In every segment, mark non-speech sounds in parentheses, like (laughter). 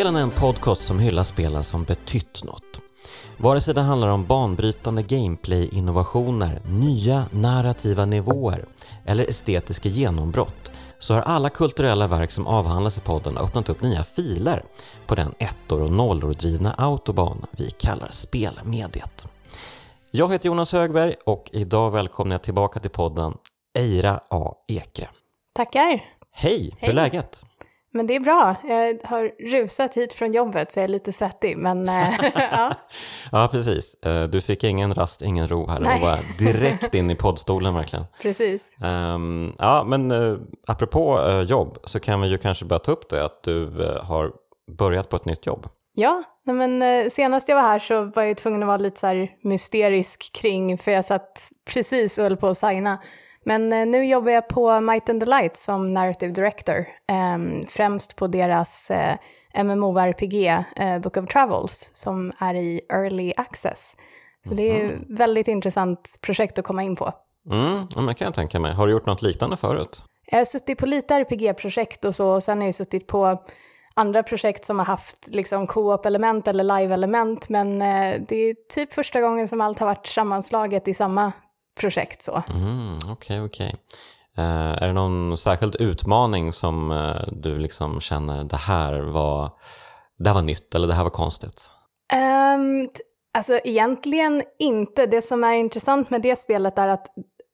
Spelen är en podcast som hyllar spelen som betytt något. Vare sig det handlar om banbrytande gameplay-innovationer, nya narrativa nivåer eller estetiska genombrott så har alla kulturella verk som avhandlas i podden öppnat upp nya filer på den ettor och nollor drivna autobahn vi kallar spelmediet. Jag heter Jonas Högberg och idag välkomnar jag tillbaka till podden Eira A. Ekre. Tackar! Hej, hur är läget? Men det är bra. Jag har rusat hit från jobbet så jag är lite svettig. Men, eh, (laughs) ja. ja, precis. Eh, du fick ingen rast, ingen ro här Nej. och var (laughs) direkt in i poddstolen verkligen. Precis. Um, ja, men uh, apropå uh, jobb så kan vi ju kanske börja ta upp det att du uh, har börjat på ett nytt jobb. Ja, men senast jag var här så var jag tvungen att vara lite så här mysterisk kring, för jag satt precis och höll på att signa. Men eh, nu jobbar jag på Might and the Light som narrative director, ehm, främst på deras eh, MMORPG eh, Book of Travels som är i early access. Så det är ett väldigt intressant projekt att komma in på. Mm, men det kan jag tänka mig. Har du gjort något liknande förut? Jag har suttit på lite RPG-projekt och så, och sen har jag suttit på andra projekt som har haft liksom co-op-element eller live-element, men det är typ första gången som allt har varit sammanslaget i samma projekt så. Mm, Okej, okej. Eh, är det någon särskild utmaning som eh, du liksom känner det här var, det här var nytt eller det här var konstigt? Um, alltså egentligen inte. Det som är intressant med det spelet är att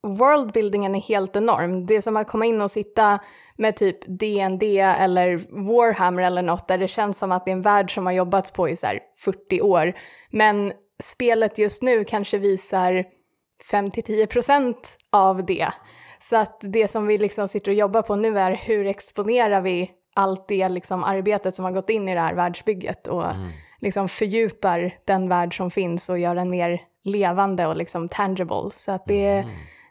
worldbuildingen är helt enorm. Det är som att komma in och sitta med typ D&D eller Warhammer eller något där det känns som att det är en värld som har jobbats på i så här 40 år. Men spelet just nu kanske visar 5-10% av det. Så att det som vi liksom sitter och jobbar på nu är hur exponerar vi allt det liksom arbetet som har gått in i det här världsbygget och liksom fördjupar den värld som finns och gör den mer levande och liksom tangible. Så att det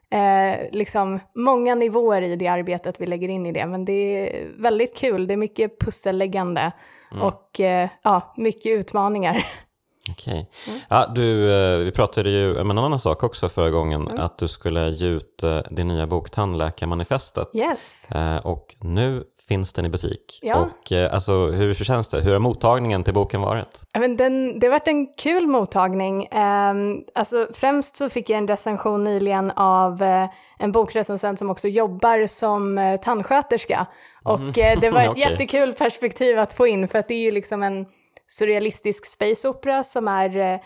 är eh, liksom många nivåer i det arbetet vi lägger in i det, men det är väldigt kul. Det är mycket pusselläggande och eh, ja, mycket utmaningar. (laughs) Okej. Mm. Ja, du, eh, vi pratade ju om en annan sak också förra gången, Mm. att du skulle ge ut eh, din nya bok Tandläkarmanifestet. Yes. Eh, Och nu finns den i butik. Ja. Och alltså, hur känns det? Hur har mottagningen till boken varit? Men den, det har varit en kul mottagning. Um, alltså, främst så fick jag en recension nyligen av en bokrecensent som också jobbar som tandsköterska. Och eh, det var (laughs) ett Okej. jättekul perspektiv att få in för att det är ju liksom en surrealistisk space opera som är eh,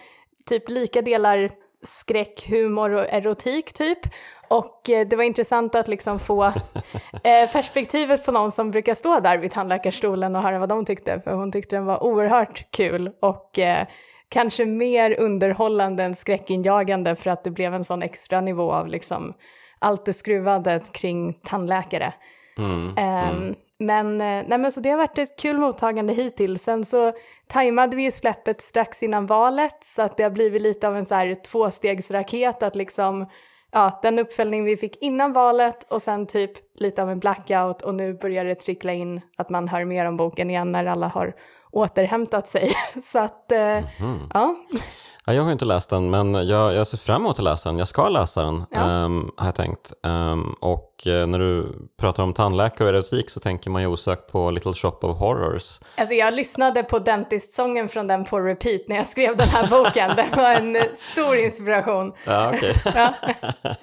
typ lika delar skräck, humor och erotik typ. Och eh, det var intressant att liksom få (laughs) eh, perspektivet på någon som brukar stå där vid tandläkarstolen och höra vad de tyckte, för hon tyckte den var oerhört kul och eh, kanske mer underhållande än skräckinjagande för att det blev en sån extra nivå av liksom allt det skruvade kring tandläkare. Mm. Ehm, Men, eh, nej, men så det har varit ett kul mottagande hittills. Sen så tajmade vi ju släppet strax innan valet så att det har blivit lite av en så här tvåstegsraket att liksom, ja, den uppföljning vi fick innan valet och sen typ lite av en blackout och nu börjar det trickla in att man hör mer om boken igen när alla har återhämtat sig. (laughs) så att, eh, ja, Ja, jag har inte läst den, men jag, jag ser fram emot att läsa den. Jag ska läsa den, Ja. ehm, har jag tänkt. Ehm, och eh, när du pratar om tandläkare och erotik så tänker man ju osökt på Little Shop of Horrors. Alltså jag lyssnade på Dentist-sången från den på repeat när jag skrev den här boken. Det var en stor inspiration. Ja, okej. (laughs)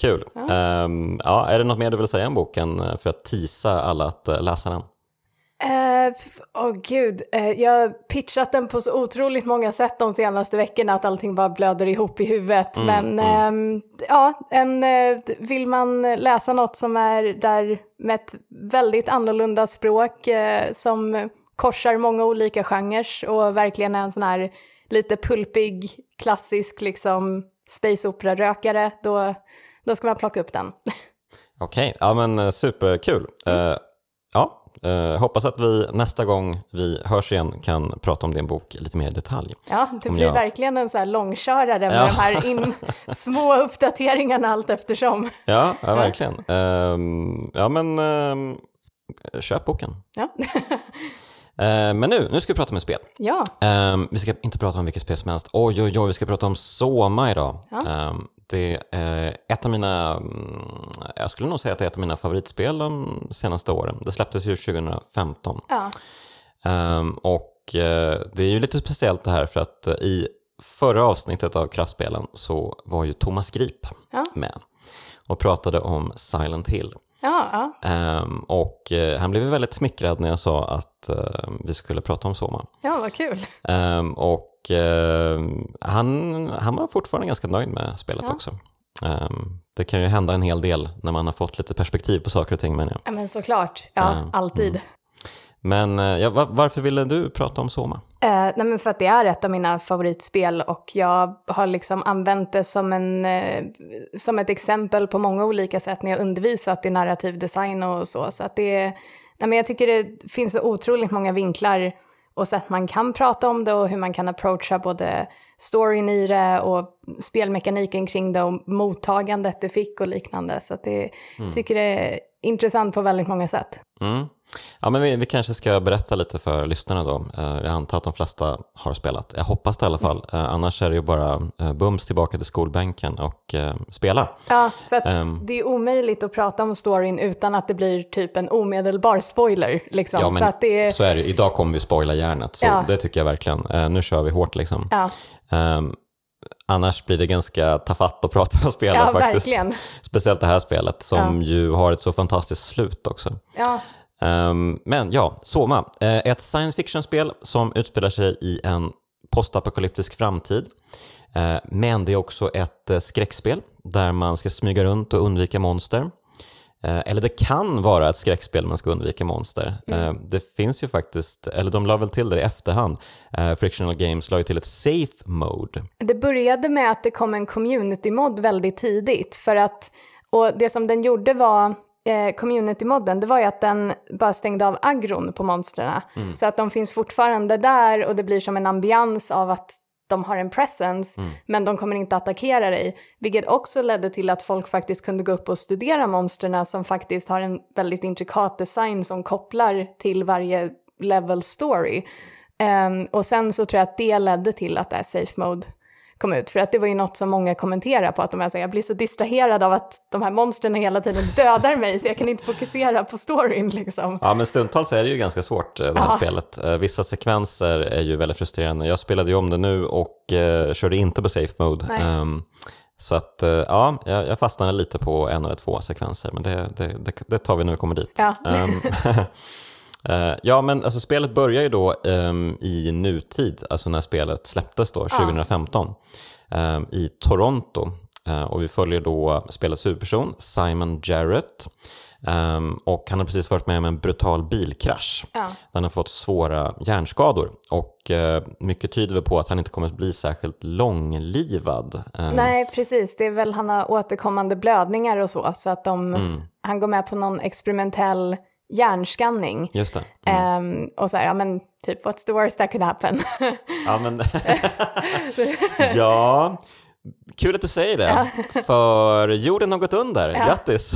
Kul. Ehm, ja, är det något mer du vill säga om boken eh, för att tisa alla att eh, läsa den? Åh oh gud, Eh, jag har pitchat den på så otroligt många sätt de senaste veckorna att allting bara blöder ihop i huvudet. Men ehm, ja, en, eh, vill man läsa något som är där med ett väldigt annorlunda språk eh, som korsar många olika genrer och verkligen är en sån här lite pulpig, klassisk liksom space opera-rökare, då, då ska man plocka upp den. (laughs) Okej, ja men eh, superkul. Eh, ja, eh, hoppas att vi nästa gång vi hörs igen kan prata om din bok lite mer i detalj. Ja, det Om blir jag- verkligen en så här långkörare med Ja. de här in, (laughs) små uppdateringarna allt eftersom. Ja, ja verkligen. Ehm, ja men ehm, köp boken. Ja, (laughs) Eh, men nu, nu ska vi prata om spel. ja. Ehm, vi ska inte prata om vilket spel som helst. Oj, oj, oj, vi ska prata om Soma idag. Ja. Ehm, det är ett av mina, mm, jag skulle nog säga att det är ett av mina favoritspel de senaste åren. Det släpptes ju 2015. ja. Um, och uh, det är ju lite speciellt det här för att uh, i förra avsnittet av Kraftspelen så var ju Thomas Grip Ja. med och pratade om Silent Hill. Ja, ja. Um, och uh, han blev väldigt smickrad när jag sa att uh, vi skulle prata om Soma. ja vad kul. Um, och ehm, han, han var fortfarande ganska nöjd med spelet Ja. också. Um, det kan ju hända en hel del när man har fått lite perspektiv på saker och ting menar jag. Ja, men såklart. Ja, alltid. mm. Men eh, ja, va- varför ville du prata om Soma? Eh, nej men för att det är ett av mina favoritspel och jag har liksom använt det som, en, eh, som ett exempel på många olika sätt när jag undervisat i narrativ design och så. Så att det, nej men jag tycker det finns så otroligt många vinklar och sätt man kan prata om det och hur man kan approacha både storyn i det och spelmekaniken kring det och mottagandet det fick och liknande. Så det tycker det är intressant på väldigt många sätt. Mm. Ja, men vi, vi kanske ska berätta lite för lyssnarna då. Eh, jag antar att de flesta har spelat. Jag hoppas det i alla fall. Eh, annars är det ju bara eh, bums tillbaka till skolbänken och spela. Ja, för att Ehm. det är omöjligt att prata om storyn utan att det blir typ en omedelbar spoiler. Liksom. Ja, men så att det är, Så är det. Idag kommer vi spoila järnet, så Ja. det tycker jag verkligen. Nu kör vi hårt liksom. ja, Ehm, annars blir det ganska tafatt att prata om spelet ja faktiskt. verkligen. Speciellt det här spelet som Ja. ju har ett så fantastiskt slut också. Ja, Ehm, men ja, Soma. Eh, ett science fiction-spel som utspelar sig i en postapokalyptisk framtid. Eh, men det är också ett eh, skräckspel där man ska smyga runt och undvika monster. Eh, eller det kan vara ett skräckspel man ska undvika monster. Eh, det finns ju faktiskt, eller de la väl till det i efterhand. Eh, Frictional Games la ju till ett safe mode. det började med att det kom en community-mod väldigt tidigt. För att, och det som den gjorde var, community-modden, det var ju att den bara stängde av agron på monstren. Så att de finns fortfarande där och det blir som en ambians av att de har en presence, men de kommer inte attackera dig. Vilket också ledde till att folk faktiskt kunde gå upp och studera monstren som faktiskt har en väldigt intrikat design som kopplar till varje level story. Ehm, och sen så tror jag att det ledde till att det här safe mode kom ut. För att det var ju något som många kommenterar på, att de är så här, jag blir så distraherad av att de här monstren hela tiden (laughs) dödar mig så jag kan inte fokusera på storyn liksom. Ja, men stundtals är det ju ganska svårt eh, det här Ja. spelet. Eh, Vissa sekvenser är ju väldigt frustrerande. Jag spelade ju om det nu och eh, körde inte på safe mode. Ehm, så att eh, ja, jag, fastnade lite på en eller två sekvenser, men det, det, det, det tar vi när vi kommer dit. Ja. Eh, (laughs) ja, men alltså spelet börjar ju då ehm, i nutid, alltså när spelet släpptes då, 2015, ehm, i Toronto. Eh, och vi följer då spelets huvudperson, Simon Jarrett. Ehm, och han har precis varit med om en brutal bilkrasch. Ja. Han har fått svåra hjärnskador och eh, mycket tyder på att han inte kommer att bli särskilt långlivad. Ehm, Nej, precis. Det är väl han har återkommande blödningar och så, så att de, Mm. han går med på någon experimentell hjärnskanning. Just det. Mm. Ehm, och så här, ja men typ, what's the worst that could happen? (laughs) Ja, men... (laughs) ja, kul att du säger det. För jorden har gått under. Grattis!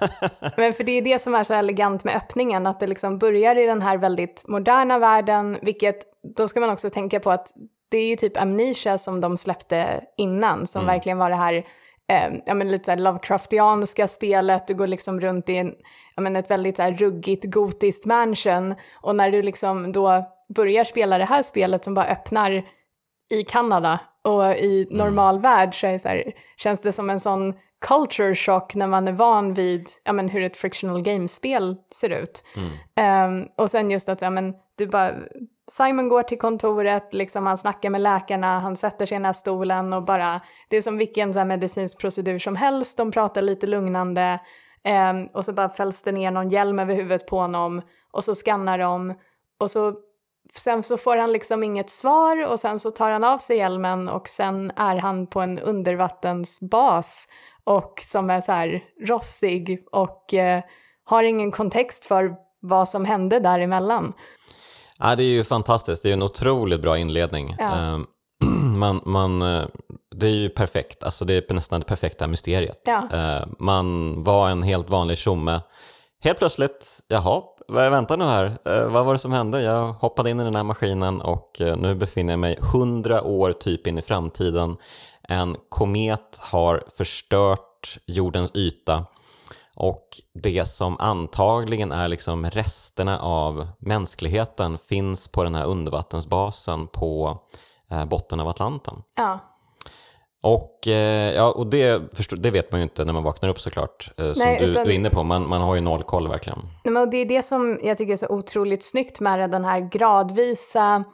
(laughs) Men för det är det som är så elegant med öppningen, att det liksom börjar i den här väldigt moderna världen, vilket då ska man också tänka på att det är ju typ Amnesia som de släppte innan, som verkligen var det här eh, ja, men lite så här Lovecraftianska spelet, du går liksom runt i en, ja, men ett väldigt så här ruggigt gotiskt mansion, och när du liksom då börjar spela det här spelet som bara öppnar i Kanada och i normal värld så, är det så här, känns det som en sån culture shock när man är van vid ja, men, hur ett frictional game-spel ser ut. Ehm, och sen just att ja, men, du bara, Simon går till kontoret, liksom, han snackar med läkarna, han sätter sig i den här stolen och bara, det är som vilken så här, medicinsk procedur som helst, de pratar lite lugnande eh, och så bara fälls det ner någon hjälm över huvudet på honom och så skannar de och så sen så får han liksom inget svar och sen så tar han av sig hjälmen och sen är han på en undervattensbas och som är så här rossig och eh, har ingen kontext för vad som hände däremellan. Ja, det är ju fantastiskt. Det är en otroligt bra inledning. Ja. Ehm, (clears throat) Man, man, eh, det är ju perfekt, alltså det är nästan det perfekta mysteriet. Ja. Eh, Man var en helt vanlig tjomme. Helt plötsligt, jaha, vänta nu här, Eh, vad var det som hände? Jag hoppade in i den här maskinen och eh, nu befinner jag mig hundra år typ in i framtiden. En komet har förstört jordens yta Och det som antagligen är liksom resterna av mänskligheten finns på den här undervattensbasen på eh, botten av Atlanten. Ja. Och, eh, ja, och det, det vet man ju inte när man vaknar upp såklart, eh, som Nej, du, utan- du är inne på. Man, man har ju noll koll verkligen. Nej, och det är det som jag tycker är så otroligt snyggt med den här gradvisa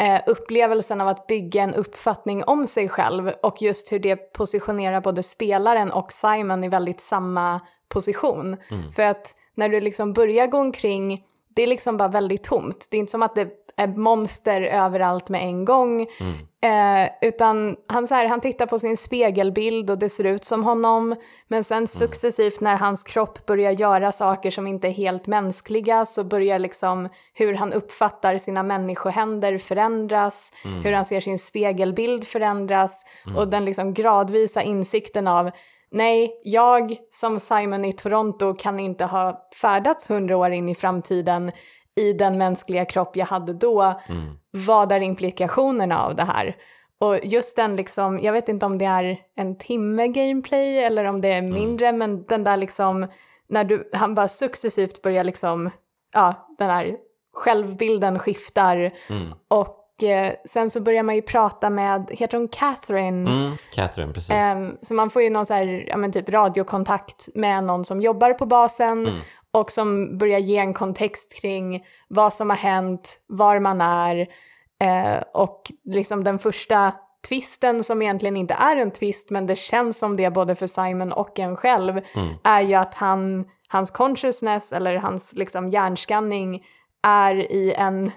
eh, upplevelsen av att bygga en uppfattning om sig själv och just hur det positionerar både spelaren och Simon i väldigt samma position. För att när du liksom börjar gå omkring, det är liksom bara väldigt tomt. Det är inte som att det är monster överallt med en gång. Eh, utan han, så här, han tittar på sin spegelbild och det ser ut som honom. Men sen successivt när hans kropp börjar göra saker som inte är helt mänskliga så börjar liksom hur han uppfattar sina människohänder förändras. Hur han ser sin spegelbild förändras. Och den liksom gradvisa insikten av Nej, jag som Simon i Toronto kan inte ha färdats hundra år in i framtiden i den mänskliga kropp jag hade då. Vad är implikationerna av det här? Och just den liksom, jag vet inte om det är en timme gameplay eller om det är mindre, men den där liksom, när du, han bara successivt börjar liksom, ja, den här självbilden skiftar. Och eh, sen så börjar man ju prata med, heter hon Catherine? Mm, Catherine, precis. Ehm, så man får ju någon så här, ja men typ radiokontakt med någon som jobbar på basen och som börjar ge en kontext kring vad som har hänt, var man är eh, och liksom den första twisten som egentligen inte är en twist men det känns som det både för Simon och en själv är ju att han, hans consciousness eller hans liksom hjärnskanning är i en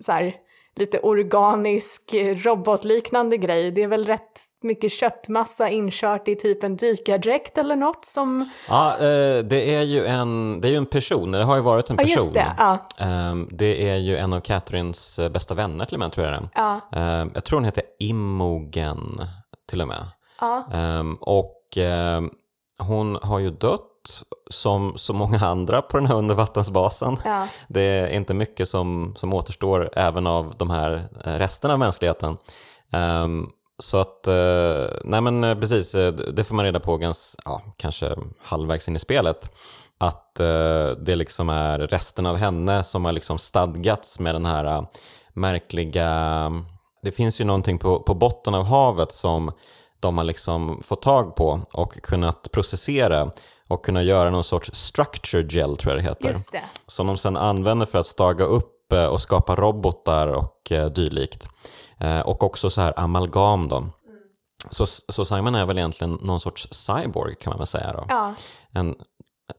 så här, lite organisk eh, robotliknande grej. Det är väl rätt mycket köttmassa inkört i typ en dykardräkt eller något som... Ja, eh, det är ju en, det är ju en person, det har ju varit en Ja, person. just det. Ja, Ehm, det är ju en av Catherines eh, bästa vänner till och med, tror jag det ja, Ehm, jag tror hon heter Imogen till och med. ja. Ehm, och hon har ju dött som så många andra på den här undervattensbasen. ja. Det är inte mycket som, som återstår även av de här eh, resterna av mänskligheten. Ehm, så att, eh, nej men eh, precis, det får man reda på ganska, ja, kanske halvvägs in i spelet. Att det liksom är resten av henne som har liksom stadgats med den här märkliga, det finns ju någonting på, på botten av havet som de har liksom fått tag på och kunnat processera och kunna göra någon sorts structure gel tror jag det heter Just det. som de sedan använder för att staga upp eh, och skapa robotar och eh, dylikt. Eh, och också så här amalgam då. Så, så Simon är väl egentligen någon sorts cyborg kan man väl säga då. Ja, En,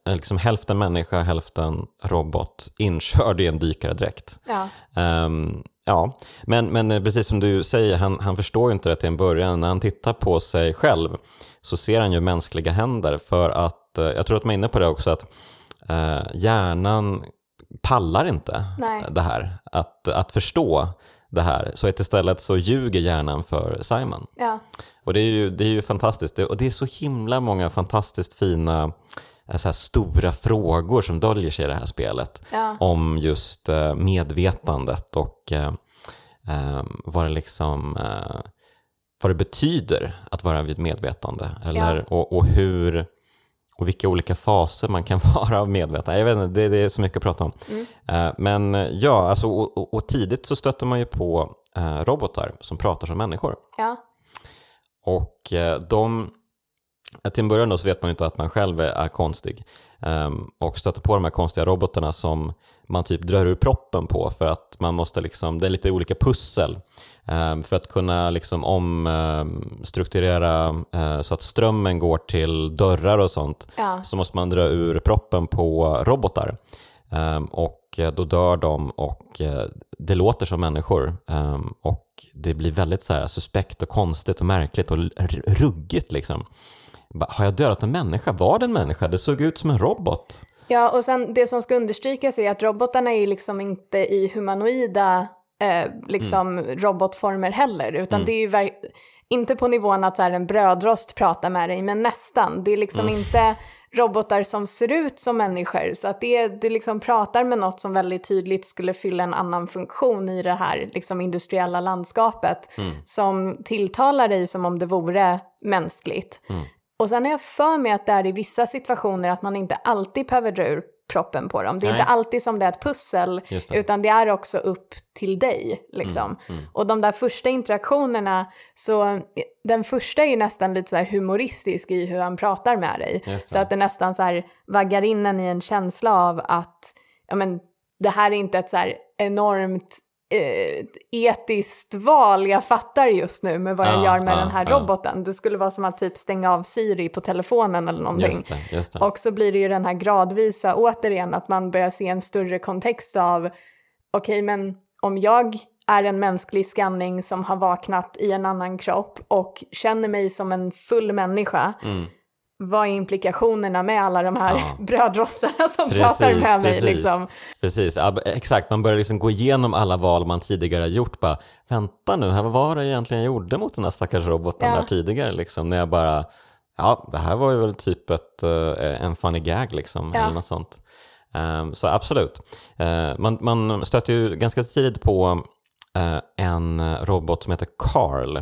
liksom hälften människa, hälften robot inkörd i en dykardräkt. ja, Ehm, ja, men, men precis som du säger, han, han förstår ju inte det till en början. När han tittar på sig själv så ser han ju mänskliga händer för att, eh, jag tror att man är inne på det också, att eh, hjärnan pallar inte Nej. det här, att, att förstå det här. Så att istället så ljuger hjärnan för Simon. ja, Och det är ju, det är ju fantastiskt. Det, och det är så himla många fantastiskt fina eh, så stora frågor som döljer sig i det här spelet. ja. Om just eh, medvetandet och eh, eh, vad det liksom eh, vad det betyder att vara vid medvetande. Eller, och, och hur och vilka olika faser man kan (laughs) vara av medvetande. Jag vet inte, det, det är så mycket att prata om. Mm. Eh, men eh, ja, alltså, och, och, tidigt så stöter man ju på eh, robotar som pratar som människor. ja. Och de, till en början då så vet man ju inte att man själv är, är konstig. Ehm, och stöter på de här konstiga robotarna som man typ drar ur proppen på för att man måste liksom, det är lite olika pussel. ehm, för att kunna liksom omstrukturera eh, så att strömmen går till dörrar och sånt ja. så måste man dra ur proppen på robotar. Ehm, och eh, då dör de och eh, det låter som människor. Ehm, och det blir väldigt så här suspekt och konstigt och märkligt och ruggigt liksom. Har jag dödat en människa? Var det en människa? Det såg ut som en robot. Ja, och sen det som ska understrykas är att robotarna är liksom inte i humanoida eh, liksom robotformer heller, utan det är ju ver- inte på nivån att så här, en brödrost pratar med dig, men nästan. Det är liksom inte robotar som ser ut som människor, så att det, du liksom pratar med något som väldigt tydligt skulle fylla en annan funktion i det här liksom industriella landskapet, som tilltalar dig som om det vore mänskligt. Och sen är jag för mig att det är i vissa situationer att man inte alltid behöver dra ur proppen på dem. Det är Nej. inte alltid som det är ett pussel, det. utan det är också upp till dig. Liksom. Mm, mm. Och de där första interaktionerna, så den första är ju nästan lite så humoristisk i hur han pratar med dig. Så att det nästan så här vaggar in en i en känsla av att ja, men, det här är inte ett så enormt eh, etiskt val jag fattar just nu med vad jag Ja, gör med ja, den här ja. roboten. Det skulle vara som att typ stänga av Siri på telefonen eller någonting. Just det, just det. Och så blir det ju den här gradvisa, återigen, att man börjar se en större kontext av okej, men om jag är en mänsklig skanning som har vaknat i en annan kropp och känner mig som en full människa, Mm. Vad är implikationerna med alla de här Ja. (laughs) brödrostarna som Precis, pratar med mig? precis. Liksom. Precis, ja, exakt. Man börjar liksom gå igenom alla val man tidigare har gjort. Bara, vänta nu, vad var det egentligen jag gjorde mot den här stackars roboten Ja. där tidigare? Liksom, när jag bara, ja, det här var ju väl typ ett, eh, en funny gag liksom, Ja. eller något sånt. Ehm, så absolut. Eh, man, man stöter ju ganska tidigt på eh, en robot som heter Carl.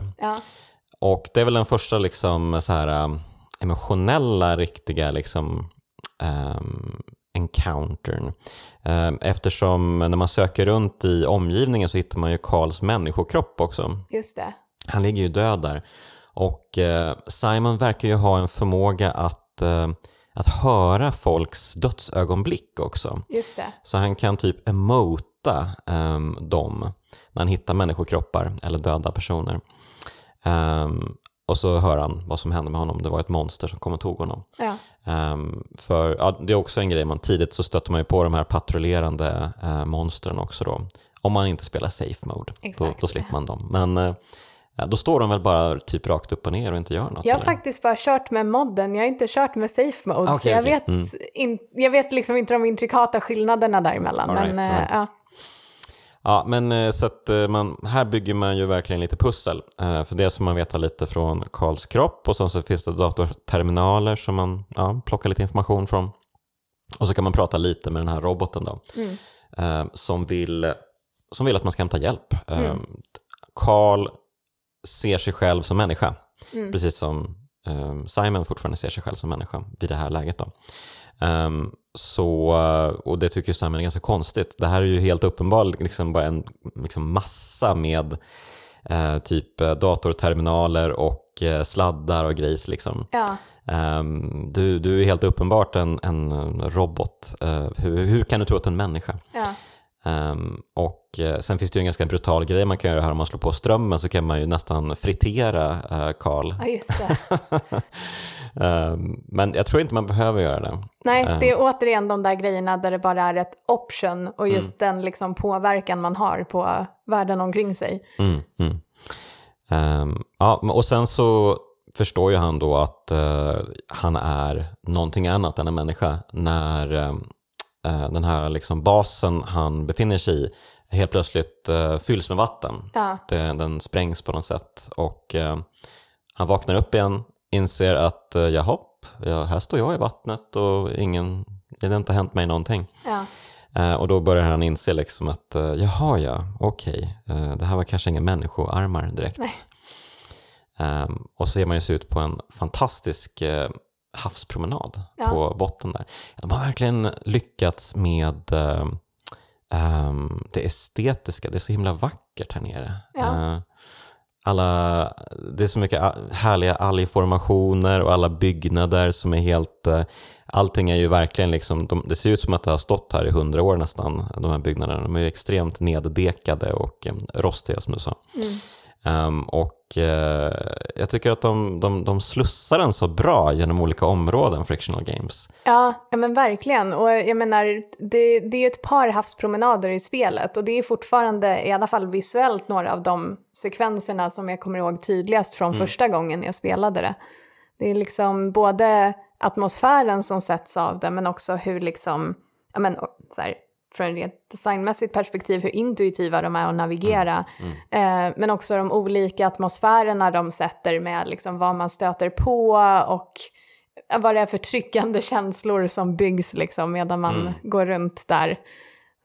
Och det är väl den första liksom så här um, emotionella riktiga liksom um, encountern. Um, eftersom när man söker runt i omgivningen så hittar man ju Karls människokropp också. just det. Han ligger ju död där. Och eh, Simon verkar ju ha en förmåga att, eh, att höra folks dödsögonblick också. Just det. Så han kan typ emota um, dem när han hittar människokroppar eller döda personer. Ehm, och så hör han vad som hände med honom. Det var ett monster som kom och tog honom. Ja, Ehm, för ja, Det är också en grej, man tidigt så stöter man ju på de här patrullerande uh, monstren också då. Om man inte spelar safe mode, då, Exakt. då slipper man dem. Men ja, då står de väl bara typ rakt upp och ner och inte gör något? jag har eller? faktiskt bara kört med modden, jag har inte kört med safe mode, så Okej, jag, okej. vet Mm. in, jag vet liksom inte de intrikata skillnaderna däremellan. All right, men right. eh, ja, Ja, men eh, så eh, man, här bygger man ju verkligen lite pussel. Eh, För det som man veta lite från Karls kropp och sen så finns det datorterminaler som man ja, plockar lite information från. Och så kan man prata lite med den här roboten då, mm, som, vill, som vill att man ska hämta hjälp. Mm. Karl ser sig själv som människa, mm, precis som Simon fortfarande ser sig själv som människa vid det här läget. Då. Ehm, så, eh, och det tycker Simon är ganska konstigt. Det här är ju helt uppenbart liksom bara en liksom massa med eh, typ eh, datorterminaler och eh, sladdar och grejs. Liksom. ja, Ehm, du, du är helt uppenbart en, en robot. Eh, hur, hur kan du tro att du är en människa? ja, Ehm, och eh, sen finns det ju en ganska brutal grej man kan göra här om man slår på strömmen så kan man ju nästan fritera eh, Karl. ja, just det. (laughs) Ehm, men jag tror inte man behöver göra det. Nej, Eh. det är återigen de där grejerna där det bara är ett option och just Mm. den liksom påverkan man har på världen omkring sig. Mm, mm. Ehm, ja, och sen så förstår ju han då att eh, han är någonting annat än en människa när den här liksom basen han befinner sig i helt plötsligt eh, fylls med vatten. Ja, den sprängs på något sätt och eh, han vaknar upp igen, inser att eh, jaha, ja, här står jag i vattnet och ingen, det har inte hänt mig någonting. ja, Eh, och då börjar han inse liksom att eh, jaha ja, okej, eh, det här var kanske inga människoarmar direkt. Nej. Ehm, och så ser man ju se ut på en fantastisk eh, havspromenad Ja. på botten där. De har verkligen lyckats med eh, ehm, det estetiska, det är så himla vackert här nere. Ja. Eh, alla, det är så mycket a- härliga algformationer och alla byggnader som är helt, eh, allting är ju verkligen liksom, de, det ser ut som att det har stått här i hundra år nästan, de här byggnaderna. De är ju extremt neddekade och eh, rostiga som du sa. mm. Ehm, och eh, jag tycker att de, de, de slussar den så bra genom olika områden, Frictional Games. ja, men verkligen. Och jag menar, det, det är ett par havspromenader i spelet och det är fortfarande, i alla fall visuellt, några av de sekvenserna som jag kommer ihåg tydligast från första gången jag spelade det. Det är liksom både atmosfären som sätts av det, men också hur liksom, ja men så här, från ett rent designmässigt perspektiv, hur intuitiva de är att navigera. Eh, men också de olika atmosfärerna de sätter med liksom vad man stöter på och vad det är för tryckande (laughs) känslor som byggs liksom medan man går runt där.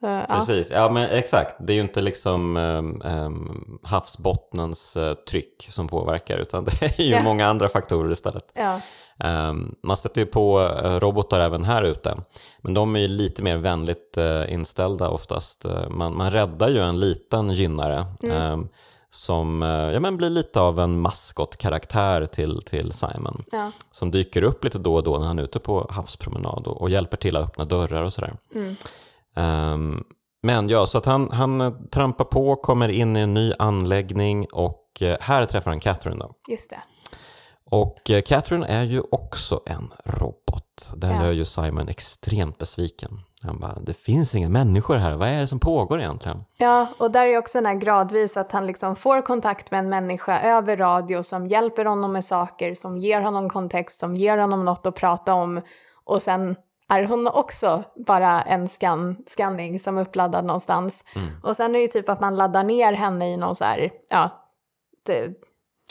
Så, Precis, ja men exakt. Det är ju inte liksom um, um, havsbottnens uh, tryck som påverkar utan (laughs) det är ju Ja. många andra faktorer istället. Ja. Um, man stöter ju på uh, robotar även här ute, men de är ju lite mer vänligt uh, inställda oftast. Uh, man, man räddar ju en liten gynnare um, som uh, ja, men blir lite av en maskotkaraktär till, till Simon. Ja. Som dyker upp lite då och då när han är ute på havspromenad och, och hjälper till att öppna dörrar och sådär. Mm. Ehm, men ja, så att han, han eh, trampar på, kommer in i en ny anläggning och eh, här träffar han Catherine då. Just det. Och eh, Catherine är ju också en robot. Det Ja. gör ju Simon extremt besviken. Han bara, det finns inga människor här, vad är det som pågår egentligen? Ja, och där är också den här gradvis att han liksom får kontakt med en människa över radio som hjälper honom med saker, som ger honom kontext, som ger honom något att prata om. Och sen är hon också bara en scan, scanning som är uppladdad någonstans. Och sen är det ju typ att man laddar ner henne i någon så här, ja, det,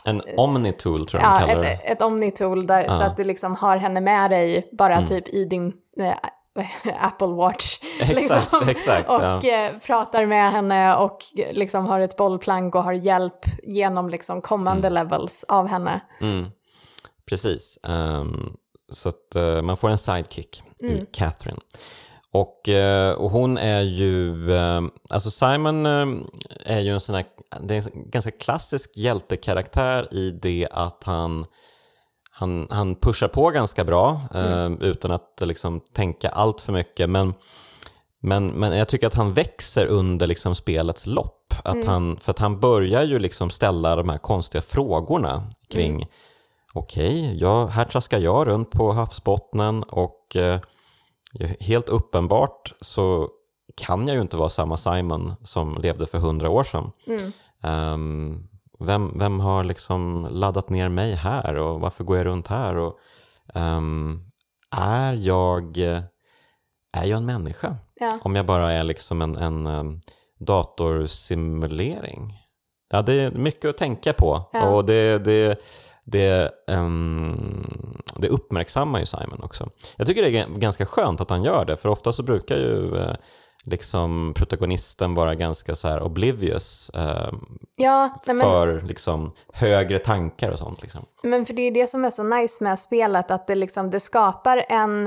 En Omnitool tror jag de ja kallar ett, det. ett omnitool där, så Ja. att du liksom har henne med dig bara typ i din eh, (laughs) Apple Watch. Exakt, exakt, Och ja. eh, pratar med henne och eh, liksom har ett bollplank och har hjälp genom liksom kommande levels av henne. Mm. Precis. Ehm, så att eh, man får en sidekick i Catherine. Och, eh, och hon är ju, eh, alltså Simon är ju en sån här, det är en ganska klassisk hjältekaraktär i det att han han, han pushar på ganska bra eh, utan att liksom tänka allt för mycket. Men, men, men jag tycker att han växer under liksom spelets lopp. Att han, för att han börjar ju liksom ställa de här konstiga frågorna kring okej, jag, här traskar jag runt på havsbottnen och eh, helt uppenbart så kan jag ju inte vara samma Simon som levde för hundra år sedan. Mm. Ehm, vem, vem har liksom laddat ner mig här och varför går jag runt här? Och, ehm, är, jag, är jag en människa? Ja. Om jag bara är liksom en, en um, datorsimulering? Ja, det är mycket att tänka på Ja. och det, det, det, ehm, det uppmärksammar ju Simon också. Jag tycker det är ganska skönt att han gör det, för ofta så brukar ju eh, liksom protagonisten vara ganska så här oblivious eh, Ja, men, för liksom högre tankar och sånt. Liksom. men för det är det som är så nice med spelet, att det, liksom, det skapar en,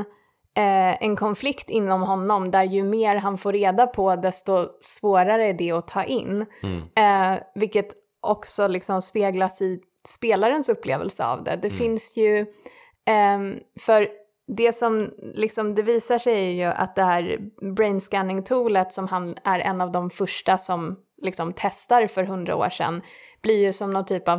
eh, en konflikt inom honom där ju mer han får reda på desto svårare är det att ta in. Mm. Eh, vilket också liksom speglas i spelarens upplevelse av det. Det finns ju, ehm, för det som liksom det visar sig är ju att det här brain scanning toolet som han är en av de första som liksom testar för hundra år sedan blir ju som någon typ av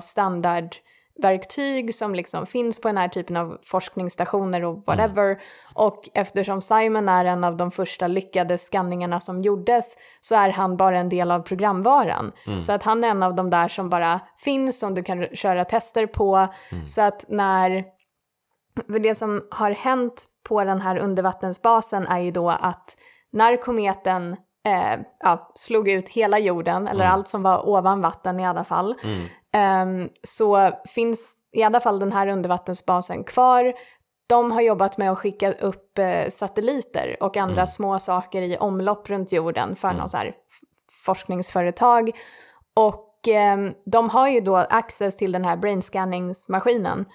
standardverktyg som liksom finns på den här typen av forskningsstationer och whatever. Och eftersom Simon är en av de första lyckade skanningarna som gjordes så är han bara en del av programvaran. Så att han är en av de där som bara finns, som du kan köra tester på. Så att när för det som har hänt på den här undervattensbasen är ju då att när kometen eh, ja, slog ut hela jorden, eller allt som var ovan vatten i alla fall, ehm, så finns i alla fall den här undervattensbasen kvar. De har jobbat med att skicka upp eh, satelliter och andra små saker i omlopp runt jorden för någon så här forskningsföretag. Och ehm, de har ju då access till den här brain scanningsmaskinen.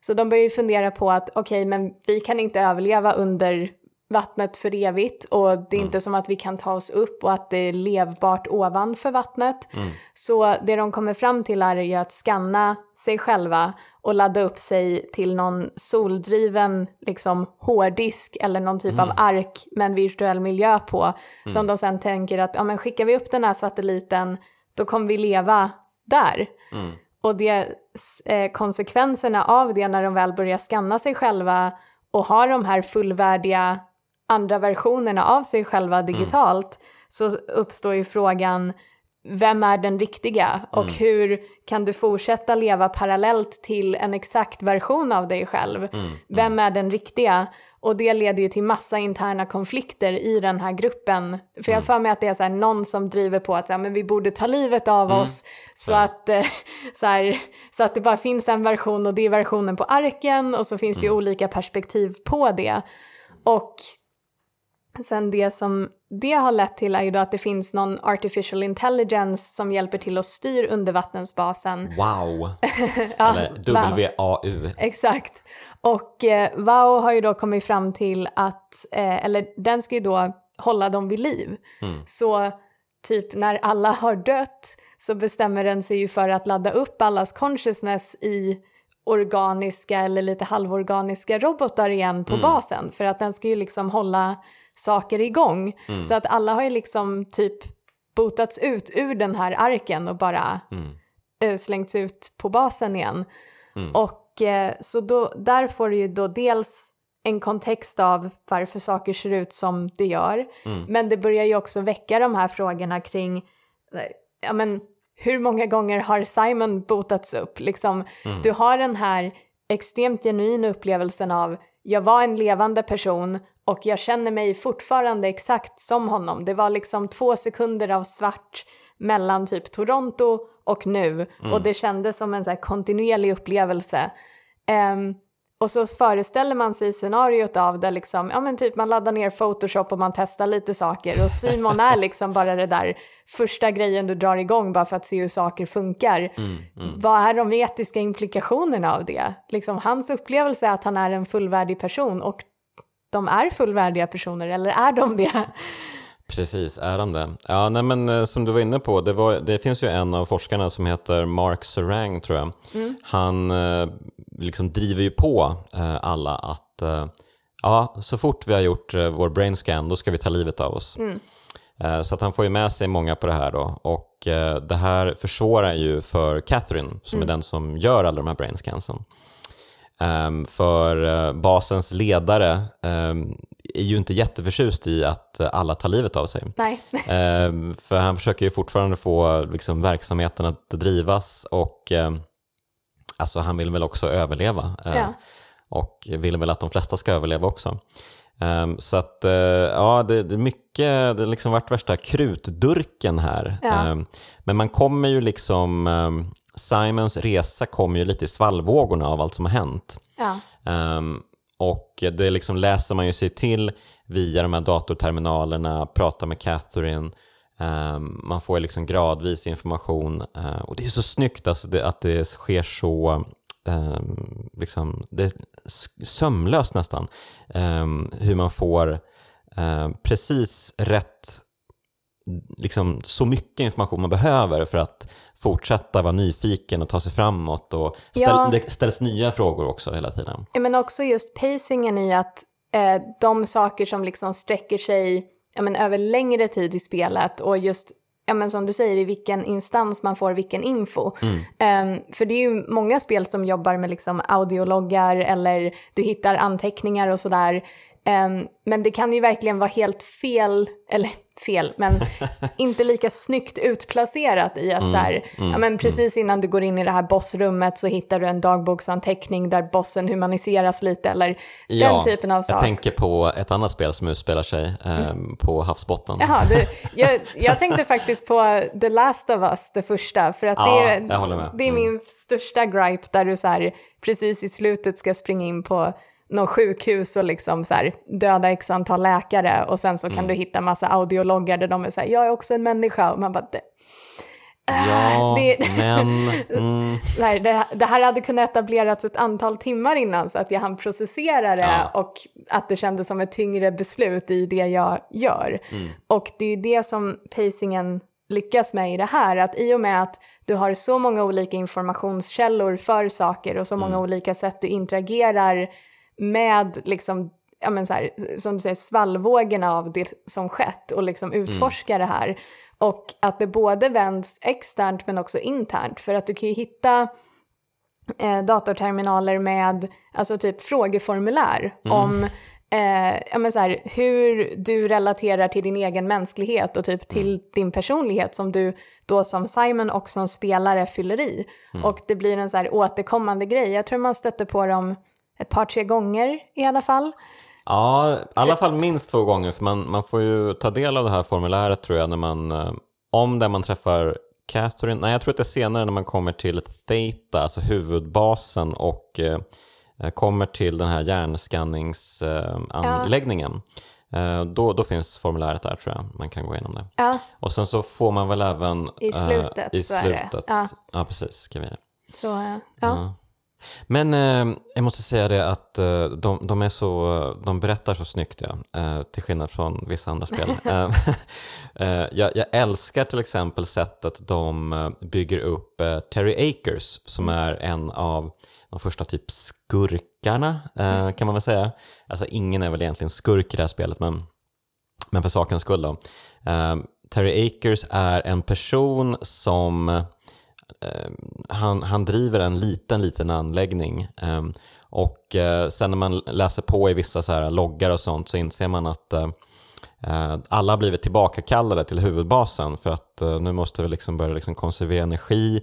Så de börjar ju fundera på att okej, men vi kan inte överleva under vattnet för evigt och det är inte som att vi kan ta oss upp och att det är levbart ovanför vattnet. Så det de kommer fram till är ju att scanna sig själva och ladda upp sig till någon soldriven liksom hårddisk eller någon typ av ark med en virtuell miljö på. Som de sen tänker att ja, men skickar vi upp den här satelliten då kommer vi leva där. Och det, eh, konsekvenserna av det när de väl börjar scanna sig själva och har de här fullvärdiga andra versionerna av sig själva digitalt så uppstår ju frågan vem är den riktiga? Och hur kan du fortsätta leva parallellt till en exakt version av dig själv? Vem är den riktiga? Och det leder ju till massa interna konflikter i den här gruppen. För jag har för mig att det är så här, någon som driver på att så här, men vi borde ta livet av oss. Så att, eh, så, här, så att det bara finns en version och det är versionen på arken och så finns det ju olika perspektiv på det. Och sen det som det har lett till är ju då att det finns någon artificial intelligence som hjälper till att styr undervattensbasen. Wow! (laughs) Ja, Eller WAU. Exakt. Och eh, WOW har ju då kommit fram till att, eh, eller den ska ju då hålla dem vid liv. Mm. Så typ när alla har dött så bestämmer den sig ju för att ladda upp allas consciousness i organiska eller lite halvorganiska robotar igen på basen för att den ska ju liksom hålla saker igång. Så att alla har ju liksom typ botats ut ur den här arken och bara Mm. eh, slängts ut på basen igen. Mm. Och eh, så då, där får du ju då dels en kontext av varför saker ser ut som det gör. Mm. Men det börjar ju också väcka de här frågorna kring, eh, ja men hur många gånger har Simon botats upp? Liksom, Mm. Du har den här extremt genuina upplevelsen av, jag var en levande person och jag känner mig fortfarande exakt som honom. Det var liksom två sekunder av svart mellan typ Toronto och nu och det kändes som en så här kontinuerlig upplevelse. Ehm, och så föreställer man sig scenariot av där liksom, ja men typ man laddar ner Photoshop och man testar lite saker och Simon är liksom bara det där första grejen du drar igång bara för att se hur saker funkar. Mm. Mm. Vad är de etiska implikationerna av det? Liksom hans upplevelse är att han är en fullvärdig person och de är fullvärdiga personer, eller är de det? Precis, är de det? Ja, nej men eh, som du var inne på, det, var, det finns ju en av forskarna som heter Mark Serang tror jag. Han eh, liksom driver ju på eh, alla att ja, så fort vi har gjort vår brain scan då ska vi ta livet av oss. Eh, Så att han får ju med sig många på det här då och det här försvårar ju för Catherine som är den som gör alla de här brain scansen. Ehm, för eh, basens ledare ehm, är ju inte jätteförtjust i att alla tar livet av sig. Nej. (laughs) Ehm, för han försöker ju fortfarande få liksom, verksamheten att drivas och ehm, alltså, han vill väl också överleva. eh, Ja. Och vill väl att de flesta ska överleva också. Ehm, så att eh, ja, det, det är mycket, det har liksom varit värsta krutdurken här. Ja. Ehm, men man kommer ju liksom, ehm, Simons resa kommer ju lite i svallvågorna av allt som har hänt. Ja. Ehm, och det liksom läser man ju sig till via de här datorterminalerna, pratar med Catherine, ehm, man får ju liksom gradvis information eh, och det är så snyggt alltså det, att det sker så ehm, liksom, det är sömlöst nästan hur man får ehm, precis rätt liksom så mycket information man behöver för att fortsätta vara nyfiken och ta sig framåt och ställ, Ja. det ställs nya frågor också hela tiden. Ja, men också just pacingen i att eh, de saker som liksom sträcker sig ja, men över längre tid i spelet och just, ja, men som du säger, i vilken instans man får vilken info. Ehm, för det är ju många spel som jobbar med liksom audiologgar eller du hittar anteckningar och sådär. Ehm, men det kan ju verkligen vara helt fel, eller (laughs) fel, men (laughs) inte lika snyggt utplacerat i att så här, ja men precis innan du går in i det här bossrummet så hittar du en dagboksanteckning där bossen humaniseras lite eller den typen av Jag sak. tänker på ett annat spel som utspelar sig ehm, på havsbotten. Jaha, du, (laughs) jag, jag tänkte faktiskt på The Last of Us, det första, för att Ja, det, är, jag det är Mm. min största gripe där du så här, precis i slutet ska springa in på något sjukhus och liksom så här, döda x antal läkare och sen så kan Mm. du hitta massa audiologgar där de är så här, jag är också en människa och man bara, det, Ja, det- men... (laughs) Mm, nej, det, det här hade kunnat etablerats ett antal timmar innan så att jag hann processera det Ja. och att det kändes som ett tyngre beslut i det jag gör. mm, Och det är det som pacingen lyckas med i det här, att i och med att du har så många olika informationskällor för saker och så många Mm. olika sätt du interagerar med liksom, ja men så här, som du säger, svallvågorna av det som skett och liksom utforska det här. Och att det både vänds externt men också internt, för att du kan ju hitta eh, datorterminaler med alltså typ frågeformulär om eh, ja, men så här, hur du relaterar till din egen mänsklighet och typ till din personlighet som du då som Simon och som spelare fyller i. Och det blir en så här återkommande grej. Jag tror man stötte på dem ett par, tre gånger i alla fall. ja, i alla fall minst två gånger för man, man får ju ta del av det här formuläret tror jag när man, eh, om där man träffar Catherine, nej jag tror att det är senare när man kommer till Theta, alltså huvudbasen och eh, kommer till den här hjärnskanningsanläggningen. Eh, då, då finns formuläret där tror jag, man kan gå igenom det. Ja, Och sen så får man väl även... I eh, slutet I det. slutet. Ja. ja, precis, skriva det. så eh, ja. Men eh, jag måste säga det att eh, de, de är så, de berättar så snyggt ja, eh, till skillnad från vissa andra spel. (laughs) Eh, (laughs) eh, jag, jag älskar till exempel sättet de eh, bygger upp eh, Terry Akers som är en av de första typ skurkarna eh, kan man väl säga. Alltså ingen är väl egentligen skurk i det här spelet men, men för sakens skull då. Eh, Terry Akers är en person som eh, han, han driver en liten, liten anläggning eh, och eh, sen när man läser på i vissa så här loggar och sånt så inser man att eh, eh, alla har blivit tillbakakallade till huvudbasen för att nu måste vi liksom börja liksom konservera energi,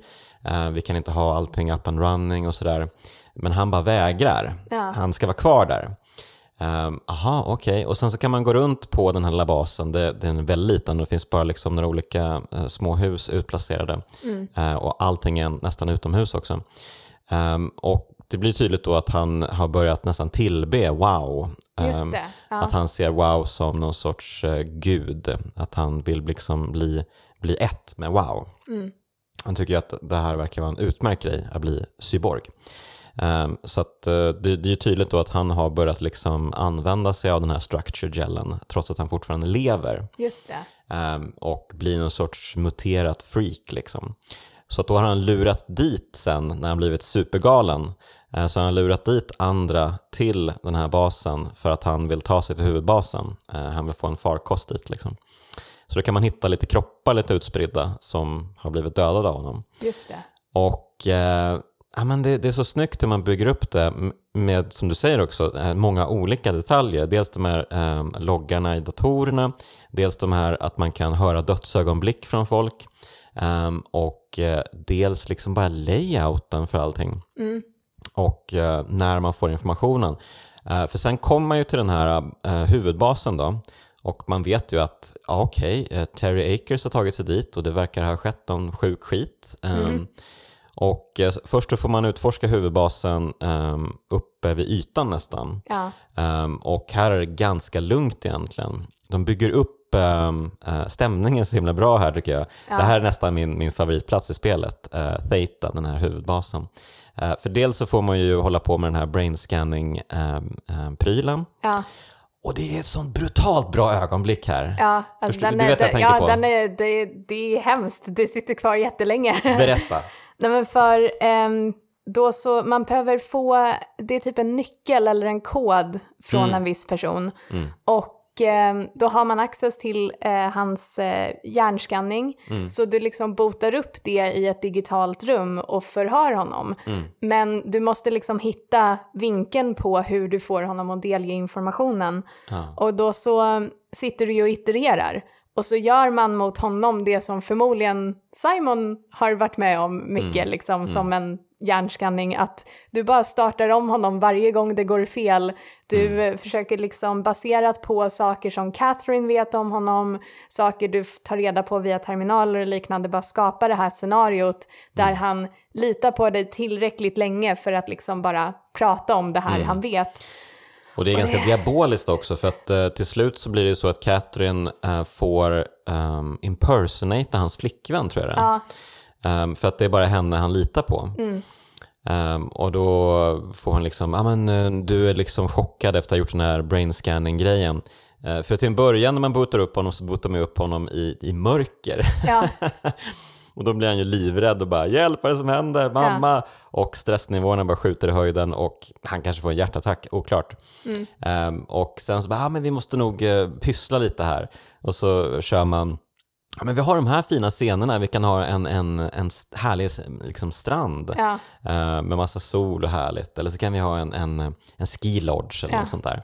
vi kan inte ha allting up and running och sådär. Men han bara vägrar, Ja. han ska vara kvar där. Um, aha, okej. Och sen så kan man gå runt på den här lilla basen. Det, den är väldigt liten och det finns bara liksom några olika eh, små hus utplacerade. Mm. Eh, och allting är nästan utomhus också. Ehm, och det blir tydligt då att han har börjat nästan tillbe wow. Just Ehm, det. Att Ja. han ser wow som någon sorts eh, gud. Att han vill liksom bli, bli ett med wow. Mm. Han tycker ju att det här verkar vara en utmärkt grej att bli cyborg. Ehm, så att, eh, det, det är ju tydligt då att han har börjat liksom använda sig av den här structure gelen trots att han fortfarande lever Just det. ehm, och blir någon sorts muterat freak. Liksom. Så att då har han lurat dit sen när han blivit supergalen eh, så har han lurat dit andra till den här basen för att han vill ta sig till huvudbasen. Han vill få en farkost dit. Liksom. Så då kan man hitta lite kroppar lite utspridda som har blivit dödade av honom. Just det. Och eh, ja, men det, det är så snyggt hur man bygger upp det med, som du säger också, eh, många olika detaljer. Dels de här eh, loggarna i datorerna, dels de här att man kan höra dödsögonblick från folk ehm, och eh, dels liksom bara layouten för allting Mm. och eh, när man får informationen. Eh, för sen kommer man ju till den här eh, huvudbasen då och man vet ju att ja, okej, eh, Terry Akers har tagit sig dit och det verkar ha skett någon sjuk skit. Ehm, Och eh, först då får man utforska huvudbasen um, uppe vid ytan nästan. Ja. Ehm, och här är det ganska lugnt egentligen. De bygger upp um, stämningen så himla bra här tycker jag. Ja. Det här är nästan min, min favoritplats i spelet, uh, Theta, den här huvudbasen. Eh, för dels så får man ju hålla på med den här brain scanning-prylen. Ja. och det är ett sånt brutalt bra ögonblick här. Ja, alltså den du är, vet vad jag tänker ja, på. Den är, det, det är hemskt. Det sitter kvar jättelänge. Berätta. (laughs) Nej men för ehm, då så, man behöver få, det är typ en nyckel eller en kod från Mm. en viss person. Mm. Och ehm, då har man access till eh, hans eh, hjärnskanning. Mm. Så du liksom botar upp det i ett digitalt rum och förhör honom. Mm. Men du måste liksom hitta vinkeln på hur du får honom att delge informationen. Ja. Och då så sitter du ju och itererar. Och så gör man mot honom det som förmodligen Simon har varit med om mycket, Mm. liksom som en hjärnskanning, att du bara startar om honom varje gång det går fel. Du Mm. eh, försöker liksom baserat på saker som Catherine vet om honom, saker du tar reda på via terminaler och liknande, bara skapa det här scenariot där Mm. han litar på dig tillräckligt länge för att liksom bara prata om det här Mm. han vet. Och det är ganska diaboliskt också för att eh, till slut så blir det så att Catherine eh, får um, impersonata hans flickvän tror jag det är. Ja, Ehm, för att det är bara henne han litar på. mm, Ehm, och då får hon liksom, ja men eh, du är liksom chockad efter att ha gjort den här brain scanning grejen. Eh, för till en början när man bootar upp honom så bootar man upp honom i, i mörker. ja, (laughs) och då blir han ju livrädd och bara hjälp vad är det som händer, mamma! Och stressnivåerna bara skjuter i höjden och han kanske får en hjärtattack, oklart. mm, Ehm, och sen så bara, ja men vi måste nog uh, pyssla lite här. Och så kör man, ja men vi har de här fina scenerna, vi kan ha en, en, en härlig liksom, strand ja, eh, med massa sol och härligt. Eller så kan vi ha en, en, en ski lodge eller Ja. något sånt där.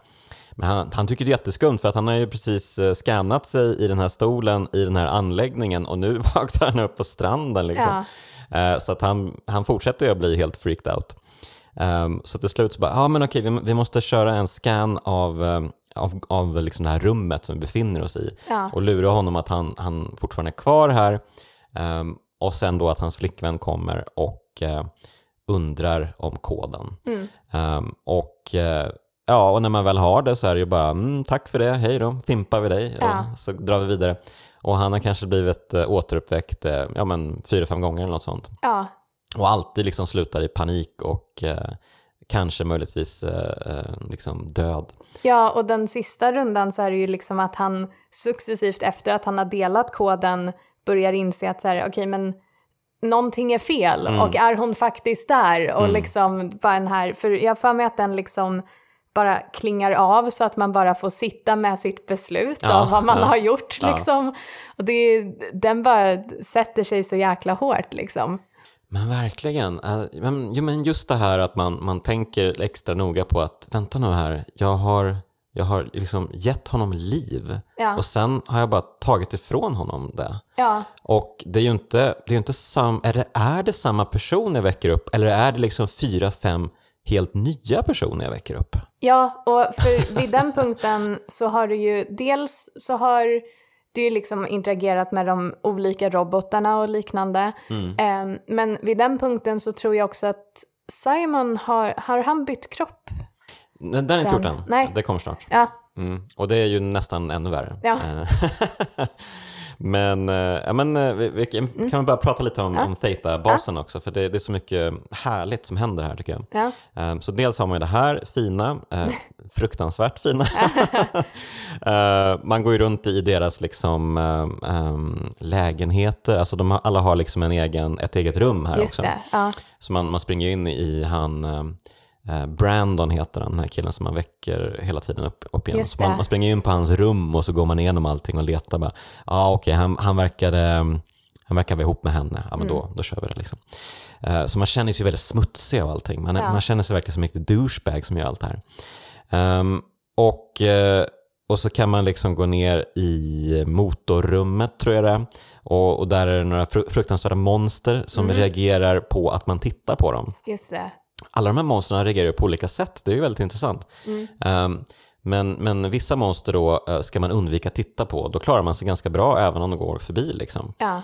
Men han, han tycker det är jätteskumt för att han har ju precis uh, scannat sig i den här stolen i den här anläggningen och nu (laughs) vaknar han upp på stranden liksom. ja, Eh, Så att han, han fortsätter ju att bli helt freaked out. Ehm, så till slut så bara, ja men okej, vi, vi måste köra en scan av, ehm, av, av liksom det här rummet som vi befinner oss i ja, och lura honom att han, han fortfarande är kvar här Ehm, och sen då att hans flickvän kommer och eh, undrar om koden. mm, och eh, ja, och när man väl har det så är det ju bara mm, tack för det, hej då, fimpar vi dig Ja. och så drar vi vidare. Och han har kanske blivit eh, återuppväckt eh, ja, men fyra, fem gånger eller något sånt. Ja, Och alltid liksom slutar i panik och eh, kanske möjligtvis eh, eh, liksom död. Ja, och den sista rundan så är det ju liksom att han successivt efter att han har delat koden börjar inse att så här, okej men någonting är fel Mm. och är hon faktiskt där? Och Mm. liksom bara den här, för jag för mig att den liksom bara klingar av så att man bara får sitta med sitt beslut Ja, av vad man ja, har gjort ja. liksom. Och det, den bara sätter sig så jäkla hårt liksom. Men verkligen. Eh, Men, just det här att man, man tänker extra noga på att vänta nu här, jag har, jag har liksom gett honom liv Ja, och sen har jag bara tagit ifrån honom det. ja, Och det är ju inte, det är inte sam, är, det, är det samma person jag väcker upp eller är det liksom fyra, fem helt nya personer jag väcker upp? Ja, och för vid den (laughs) punkten så har du ju dels så har du ju liksom interagerat med de olika robotarna och liknande. Mm. Ehm, men vid den punkten så tror jag också att Simon har, har han bytt kropp? Den, den har inte gjort än, nej. det kommer snart. Ja, Mm. Och det är ju nästan ännu värre. Ja. (laughs) (laughs) Men eh, ja, men eh, vi, vi kan kan vi bara prata lite om, Mm. Ja. om Theta-basen också, för det, det är så mycket härligt som händer här tycker jag. ja, Eh, Så dels har man ju det här fina, eh, (laughs) fruktansvärt fina. (laughs) Eh, man går ju runt i deras liksom, em, lägenheter, alltså de har, alla har liksom en egen, ett eget rum här just också. Ja, Så man, man springer in i han, eh, Brandon heter han, den här killen som man väcker hela tiden upp, upp igen. Så man, man springer in på hans rum och så går man igenom allting och letar ja ah, okej, han, han verkade han verkar vara ihop med henne, ja men Mm. då, då kör vi det liksom. Eh, så man känner sig ju väldigt smutsig av allting, man, Ja. man känner sig verkligen som en riktig douchebag som gör allt det här. Ehm, och, eh, och så kan man liksom gå ner i motorrummet tror jag det är. Och, och där är det några fru- fruktansvärda monster som Mm. reagerar på att man tittar på dem. just det. Alla de här monstren reagerar på olika sätt, det är ju väldigt intressant. Mm. Ehm, men, men vissa monster då eh, ska man undvika att titta på, då klarar man sig ganska bra även om de går förbi. Liksom. Ja,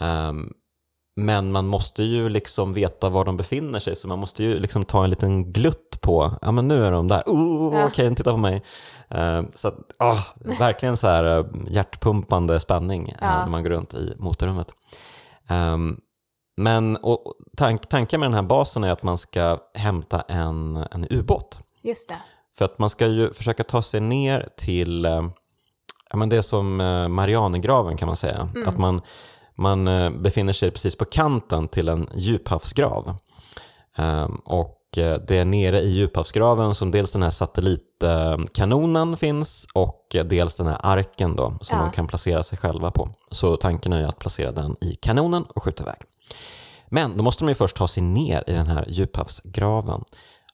Ehm, men man måste ju liksom veta var de befinner sig, så man måste ju liksom ta en liten glutt på, ja men nu är de där, oh, Ja. okej, titta på mig. Ehm, så att, ah, verkligen så här eh, hjärtpumpande spänning eh, Ja. när man går runt i motorrummet. Ehm, men och, tank, tanken med den här basen är att man ska hämta en, en ubåt. just det. För att man ska ju försöka ta sig ner till, eh, ja men det är som eh, Marianergraven kan man säga. Mm. Att man, man eh, befinner sig precis på kanten till en djuphavsgrav. Ehm, och det är nere i djuphavsgraven som dels den här satellitkanonen finns och dels den här arken då som Ja. de kan placera sig själva på. Så tanken är ju att placera den i kanonen och skjuta iväg. Men då måste de ju först ta sig ner i den här djuphavsgraven.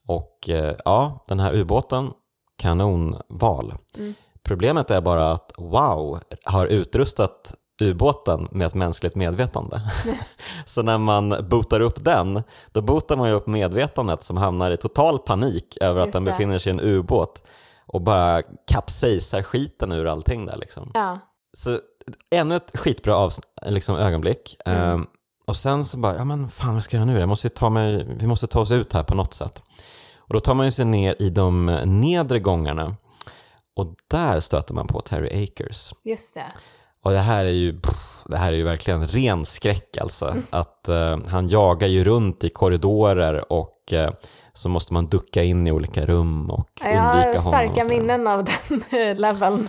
Och eh, ja, den här ubåten, kanonval. Mm. Problemet är bara att Wow har utrustat ubåten med ett mänskligt medvetande. (laughs) (laughs) Så när man bootar upp den, då bootar man ju upp medvetandet som hamnar i total panik över att Just den det. befinner sig i en ubåt och bara kapsejsar skiten ur allting där liksom. Ja, Så ännu ett skitbra liksom, ögonblick. Mm. Ehm, och sen så bara, ja men fan vad ska jag göra nu? Jag måste ta mig, vi måste ta oss ut här på något sätt. Och då tar man ju sig ner i de nedre gångarna och där stöter man på Terry Akers. just det. Och det här är ju, det här är ju verkligen ren skräck alltså. Att eh, han jagar ju runt i korridorer och eh, så måste man ducka in i olika rum och Ja, Jag undvika har honom. och starka sådär. minnen av den eh, leveln.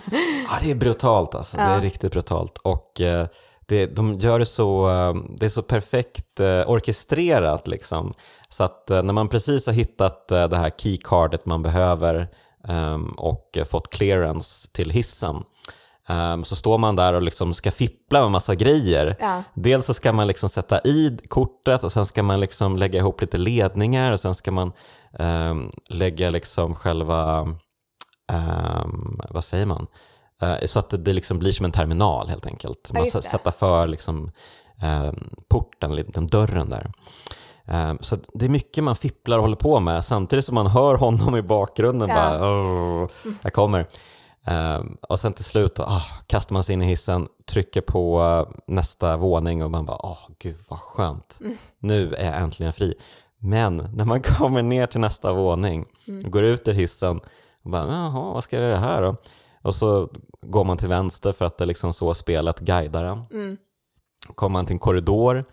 Ja, det är brutalt alltså. Det Ja. är riktigt brutalt. Och eh, det, de gör det så, eh, det är så perfekt eh, orkestrerat liksom. Så att eh, när man precis har hittat det här keycardet man behöver ehm, och fått clearance till hissen ehm, så står man där och liksom ska fippla med massa grejer. Ja, Dels så ska man liksom sätta i kortet och sen ska man liksom lägga ihop lite ledningar och sen ska man ehm, lägga liksom själva, vad säger man, så att det, liksom blir som en terminal helt enkelt. Man det. sätta för liksom, ehm, porten, den dörren där. Ehm, så det är mycket man fipplar och håller på med samtidigt som man hör honom i bakgrunden Ja. bara "Åh, jag kommer. Och sen till slut ah, kastar man sig in i hissen, trycker på eh, nästa våning och man bara, åh gud vad skönt. Mm. Nu är jag äntligen fri. Men när man (laughs) kommer ner till nästa våning och går ut ur hissen och bara, jaha, vad ska jag göra här då? Och så går man till vänster för att det är liksom så spelet guidar en. Mm. Kommer man till en korridor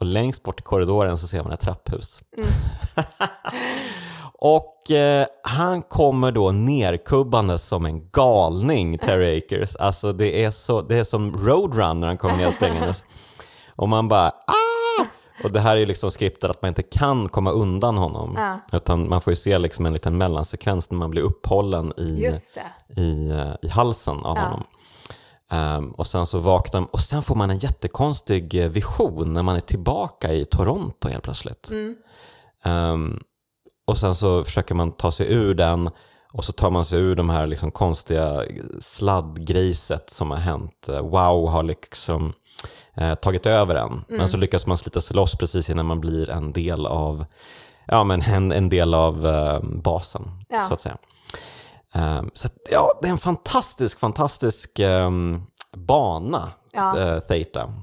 och längst bort i korridoren så ser man ett trapphus. (laughs) och eh, han kommer då nerkubbande som en galning, Terry Akers. Alltså det är, så, det är som Roadrunner han kommer ner springandes. (laughs) Och man bara ah! Och det här är ju liksom skriptat att man inte kan komma undan honom. Ja. Utan man får ju se liksom en liten mellansekvens när man blir upphållen i, i, eh, i halsen av Ja. honom. Ehm, och sen så vaknar och sen får man en jättekonstig eh, vision när man är tillbaka i Toronto helt plötsligt. Mm. Ehm, och sen så försöker man ta sig ur den och så tar man sig ur de här liksom konstiga sladdgriset som har hänt. Eh, Wow har liksom eh, tagit över en. Mm. Men så lyckas man slita sig loss precis innan man blir en del av, ja, men en, en del av eh, basen, Ja. så att säga. Ehm, så att, ja, det är en fantastisk, fantastisk ehm, bana, Ja. uh, Theta.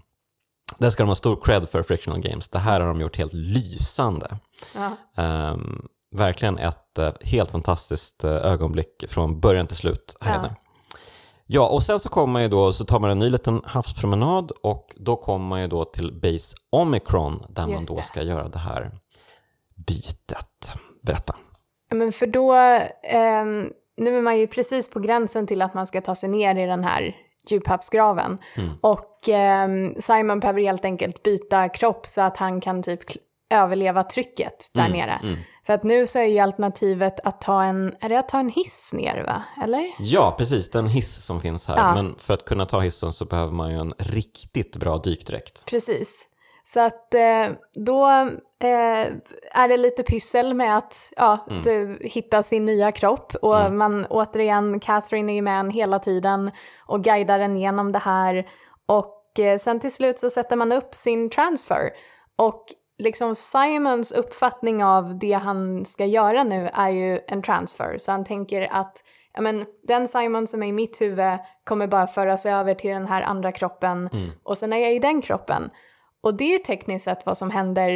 Det ska de ha stor cred för Frictional Games. Det här har de gjort helt lysande. Ja. Ehm, verkligen ett eh, helt fantastiskt eh, ögonblick från början till slut här Ja. inne. Ja, och sen så kommer man ju då, så tar man en ny liten havspromenad och då kommer man ju då till Base Omicron där man då det. ska göra det här bytet. Berätta. Men för då, ehm, nu är man ju precis på gränsen till att man ska ta sig ner i den här djuphavsgraven. Mm. Och ehm, Simon behöver helt enkelt byta kropp så att han kan typ överleva trycket där Mm, nere. mm. För att nu så är ju alternativet att ta en, är det att ta en hiss ner va? Eller? Ja, precis, den hiss som finns här. Ja. Men för att kunna ta hissen så behöver man ju en riktigt bra dykdräkt. Precis. Så att eh, då eh, är det lite pyssel med att ja, Mm. du, hitta sin nya kropp. Och man återigen, Catherine är med en hela tiden och guidar en genom det här. Och eh, sen till slut så sätter man upp sin transfer. Och liksom Simons uppfattning av det han ska göra nu är ju en transfer. Så han tänker att ja, men, den Simon som är i mitt huvud kommer bara föras över till den här andra kroppen och sen är jag i den kroppen. Och det är ju tekniskt sett vad som händer.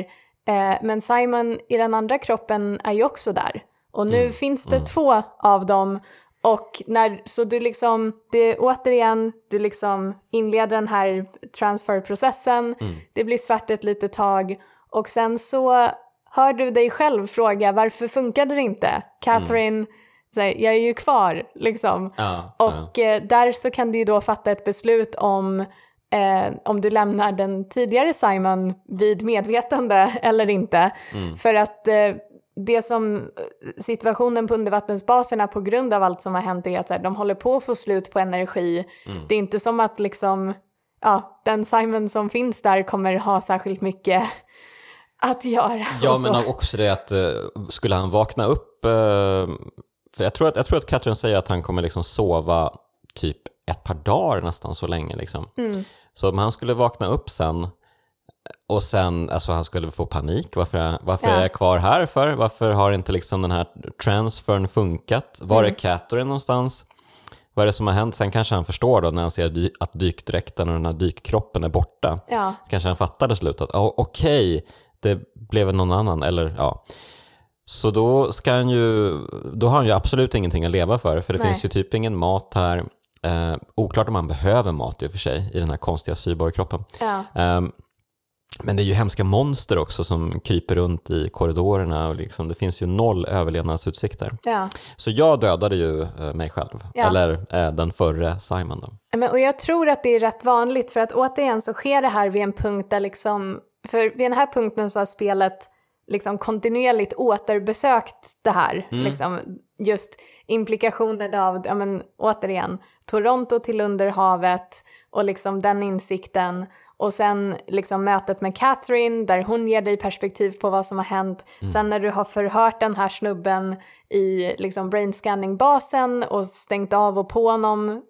Eh, men Simon i den andra kroppen är ju också där. Och nu finns det två av dem. Och när, så du liksom, det återigen, du liksom inleder den här transferprocessen. Det blir svart ett litet tag. Och sen så hör du dig själv fråga varför funkade det inte? Catherine, här, jag är ju kvar liksom. Ja, Och eh, där så kan du ju då fatta ett beslut om eh, om du lämnar den tidigare Simon vid medvetande (laughs) eller inte. För att eh, det som situationen på undervattensbaserna på grund av allt som har hänt är att här, de håller på att få slut på energi. Det är inte som att liksom, ja, den Simon som finns där kommer ha särskilt mycket att göra. Ja, men också det att eh, skulle han vakna upp, eh, för jag tror, att, jag tror att Katrin säger att han kommer liksom sova typ ett par dagar nästan så länge liksom. Mm. Så om han skulle vakna upp sen och sen, alltså han skulle få panik, varför, varför Ja. är jag kvar här för? Varför har inte liksom den här transfern funkat? Var Mm. är Catherine någonstans? Vad är det som har hänt? Sen kanske han förstår då när han ser att dykdräkten och den här dykkroppen är borta. Ja, Kanske han fattar det slut att oh, okej, det blev någon annan eller ja. Så då ska han ju, då har han ju absolut ingenting att leva för, för det Nej. finns ju typ ingen mat här. Eh, oklart om han behöver mat i och för sig i den här konstiga cyborgkroppen. ja. Ehm, men det är ju hemska monster också som kryper runt i korridorerna och liksom, det finns ju noll överlevnadsutsikter. ja. Så jag dödade ju eh, mig själv, Ja. eller eh, den förre Simon då. Men, och jag tror att det är rätt vanligt för att återigen så sker det här vid en punkt där liksom, för vid den här punkten så har spelet liksom kontinuerligt återbesökt det här. Liksom, just implikationer av, ja men återigen, Toronto till Underhavet och liksom den insikten. Och sen liksom mötet med Catherine där hon ger dig perspektiv på vad som har hänt. Sen när du har förhört den här snubben i liksom brain scanning-basen och stängt av och på honom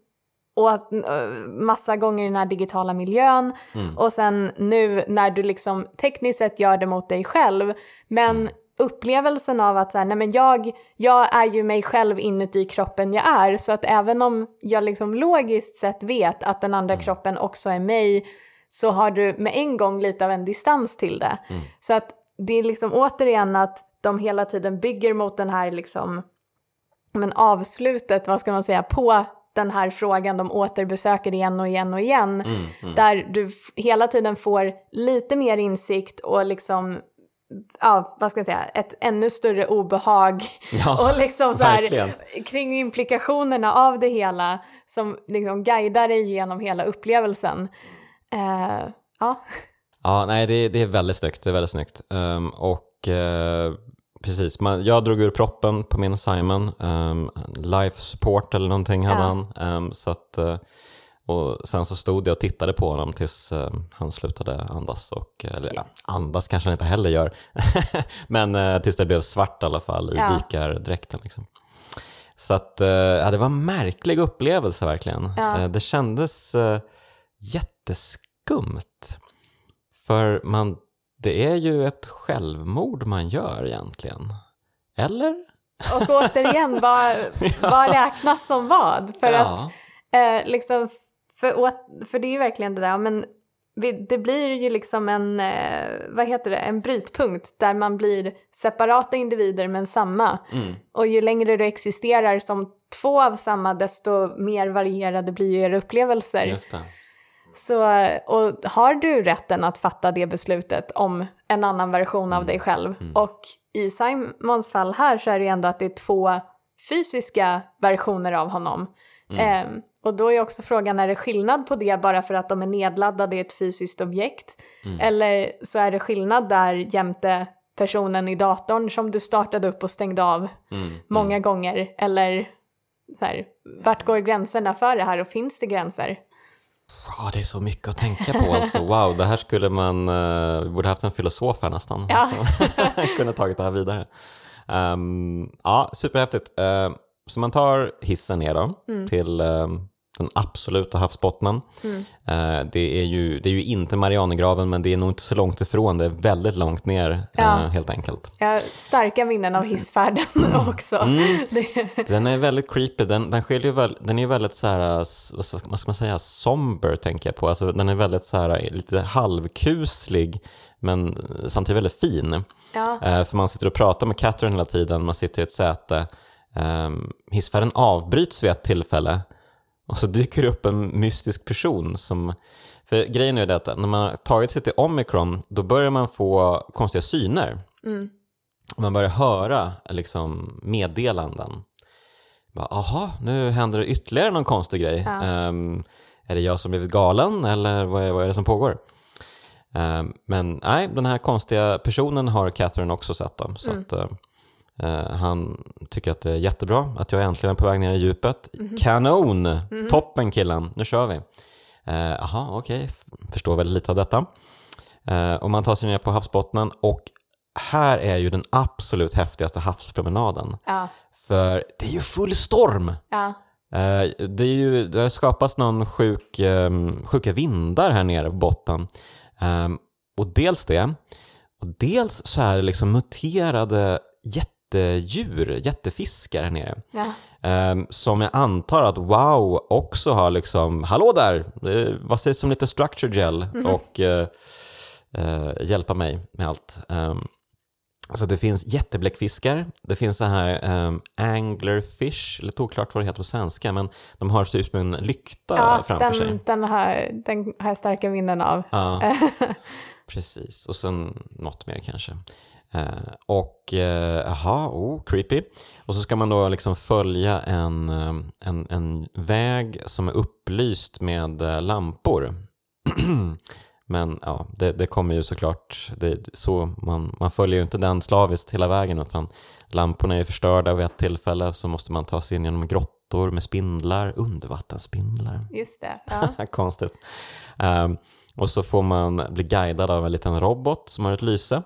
och att, eh, massa gånger i den här digitala miljön. Och sen nu när du liksom tekniskt sett gör det mot dig själv. Men upplevelsen av att så här, nej men jag, jag är ju mig själv inuti kroppen jag är. Så att även om jag liksom logiskt sett vet att den andra kroppen också är mig så har du med en gång lite av en distans till det. Så att det är liksom återigen att de hela tiden bygger mot den här liksom, men avslutet, vad ska man säga, på den här frågan de återbesöker igen och igen och igen. Mm, mm. Där du hela tiden får lite mer insikt och liksom, ja, vad ska jag säga, ett ännu större obehag. (laughs) Ja, och liksom så här, kring implikationerna av det hela som liksom guidar dig genom hela upplevelsen. Eh, ja, (laughs) Ja, nej, det, det är väldigt snyggt. Det är väldigt snyggt. Ehm, och eh, precis, man, jag drog ur proppen på min Simon. Um, life support eller någonting hade Ja. han. Ehm, så att, eh, och sen så stod jag och tittade på honom tills eh, han slutade andas. Och, eller ja, andas kanske han inte heller gör. (laughs) Men eh, tills det blev svart i alla fall i Ja. dykardräkten. Liksom. Så att, eh, ja, det var en märklig upplevelse verkligen. Ja. Eh, det kändes eh, jätteskumt. För man, det är ju ett självmord man gör egentligen. Eller? och återigen, (laughs) vad, vad räknas som vad? För att Eh, liksom, för, för det är ju verkligen det där, men det blir ju liksom en, eh, vad heter det, en brytpunkt där man blir separata individer men samma. Mm. Och ju längre du existerar som två av samma, desto mer varierade blir ju era upplevelser. Så, och har du rätten att fatta det beslutet om en annan version av dig själv? Mm. Och i Simons fall här så är det ju ändå att det är två fysiska versioner av honom. Mm. Ehm, och då är också frågan, är det skillnad på det bara för att de är nedladdade i ett fysiskt objekt? Mm. Eller så är det skillnad där jämte personen i datorn som du startade upp och stängde av Mm. många gånger? Eller så här, vart går gränserna för det här och finns det gränser? Ja, det är så mycket att tänka på. Alltså, wow, det här skulle man, uh, vi borde haft en filosof här nästan. Ja. (laughs) Som kunde tagit det här vidare. Um, ja, superhäftigt. Uh, så man tar hissen ner då Mm. till um, den absoluta havsbottnen. Mm. Uh, det, är ju, det är ju inte Marianergraven, men det är nog inte så långt ifrån. Det är väldigt långt ner, uh, Ja. helt enkelt. Jag har starka minnen av hissfärden (laughs) också. Mm. (laughs) Den är väldigt creepy. Den, den, skiljer väl, den är väldigt så här, vad ska man säga, somber tänker jag på. Alltså, den är väldigt så här, lite halvkuslig men samtidigt väldigt fin. ja, Eh, för man sitter och pratar med Catherine hela tiden, man sitter i ett säte. Um, hissfärden avbryts vid ett tillfälle och så dyker det upp en mystisk person som... För grejen är ju att när man har tagit sig till omikron, då börjar man få konstiga syner. mm, Man börjar höra liksom, meddelanden. Bara, Aha, nu händer det ytterligare någon konstig grej. Ja. Ehm, är det jag som blivit galen eller vad är, vad är det som pågår? Ehm, men nej, den här konstiga personen har Catherine också sett. Då, så Mm. att, eh, han tycker att det är jättebra att jag äntligen är på väg ner i djupet. Mhm. Kanon! Toppen killen, nu kör vi. Eh, Jaha, okej, förstår väldigt lite av detta. Eh, och man tar sig ner på havsbottnen och här är ju den absolut häftigaste havspromenaden. ja, För det är ju full storm! ja, Eh, det, är ju, det har skapats någon sjuk, um, sjuka vindar här nere på botten. Ehm, och dels det, och dels så är det liksom muterade jättedjur, jättefiskar här nere. ja, Ehm, som jag antar att Wow också har liksom, hallå där, vad sägs om lite structure gel och eh, eh, hjälpa mig med allt. Um, så det finns jättebläckfiskar, det finns så här um, anglerfish, lite oklart vad det heter på svenska, men de har typ en lykta ja framför sig. den, den, har, den har jag starka minnen av. Ja, (laughs) precis. Och sen något mer kanske. Eh, och eh, jaha, oh, creepy. Och så ska man då liksom följa en, eh, en, en väg som är upplyst med eh, lampor. (clears throat) Men ja, det, det kommer ju såklart, det, så man, man följer ju inte den slaviskt hela vägen utan lamporna är ju förstörda vid ett tillfälle så måste man ta sig in genom grottor med spindlar, undervattensspindlar. Just det. Ja. (laughs) Konstigt. Ehm, och så får man bli guidad av en liten robot som har ett lyse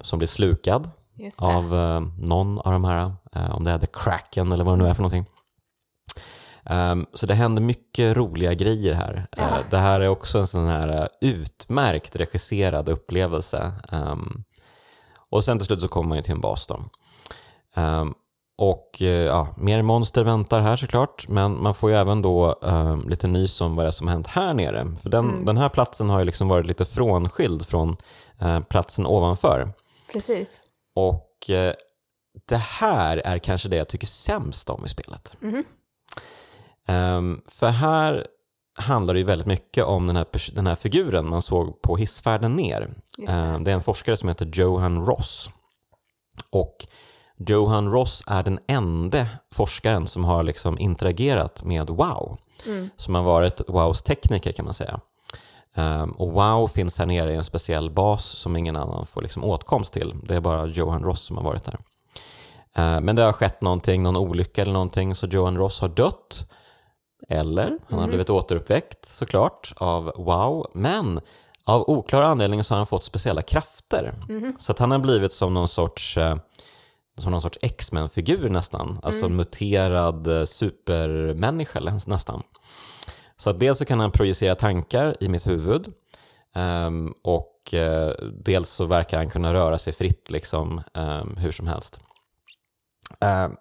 som blir slukad av eh, någon av de här, eh, om det är The Kraken eller vad det nu är för någonting. Ehm, så det händer mycket roliga grejer här. Ja. Eh, det här är också en sån här eh, utmärkt regisserad upplevelse. Ehm, och sen till slut så kommer man ju till en bas då. Ehm, och eh, ja, mer monster väntar här såklart, men man får ju även då eh, lite nys om vad det är som har hänt här nere. För den, Mm. den här platsen har ju liksom varit lite frånskild från eh, platsen ovanför. precis. Och eh, det här är kanske det jag tycker sämst om i spelet. Mhm. Ehm, för här handlar det ju väldigt mycket om den här, den här figuren man såg på hissfärden ner. Det. Ehm, det är en forskare som heter Johan Ross. Och Johan Ross är den enda forskaren som har liksom interagerat med WoW. Mm. Som har varit WoWs tekniker kan man säga. Ehm, och WoW finns här nere i en speciell bas som ingen annan får liksom åtkomst till. Det är bara Johan Ross som har varit där. Ehm, men det har skett någonting, någon olycka eller någonting, så Johan Ross har dött. Eller han har blivit återuppväckt såklart av WoW. Men av oklar anledning så har han fått speciella krafter. Så att han har blivit som någon sorts, eh, som någon sorts X-Men-figur nästan. Alltså muterad eh, supermänniska nästan. Så att dels så kan han projicera tankar i mitt huvud ehm, och eh, dels så verkar han kunna röra sig fritt liksom ehm, hur som helst. Ehm,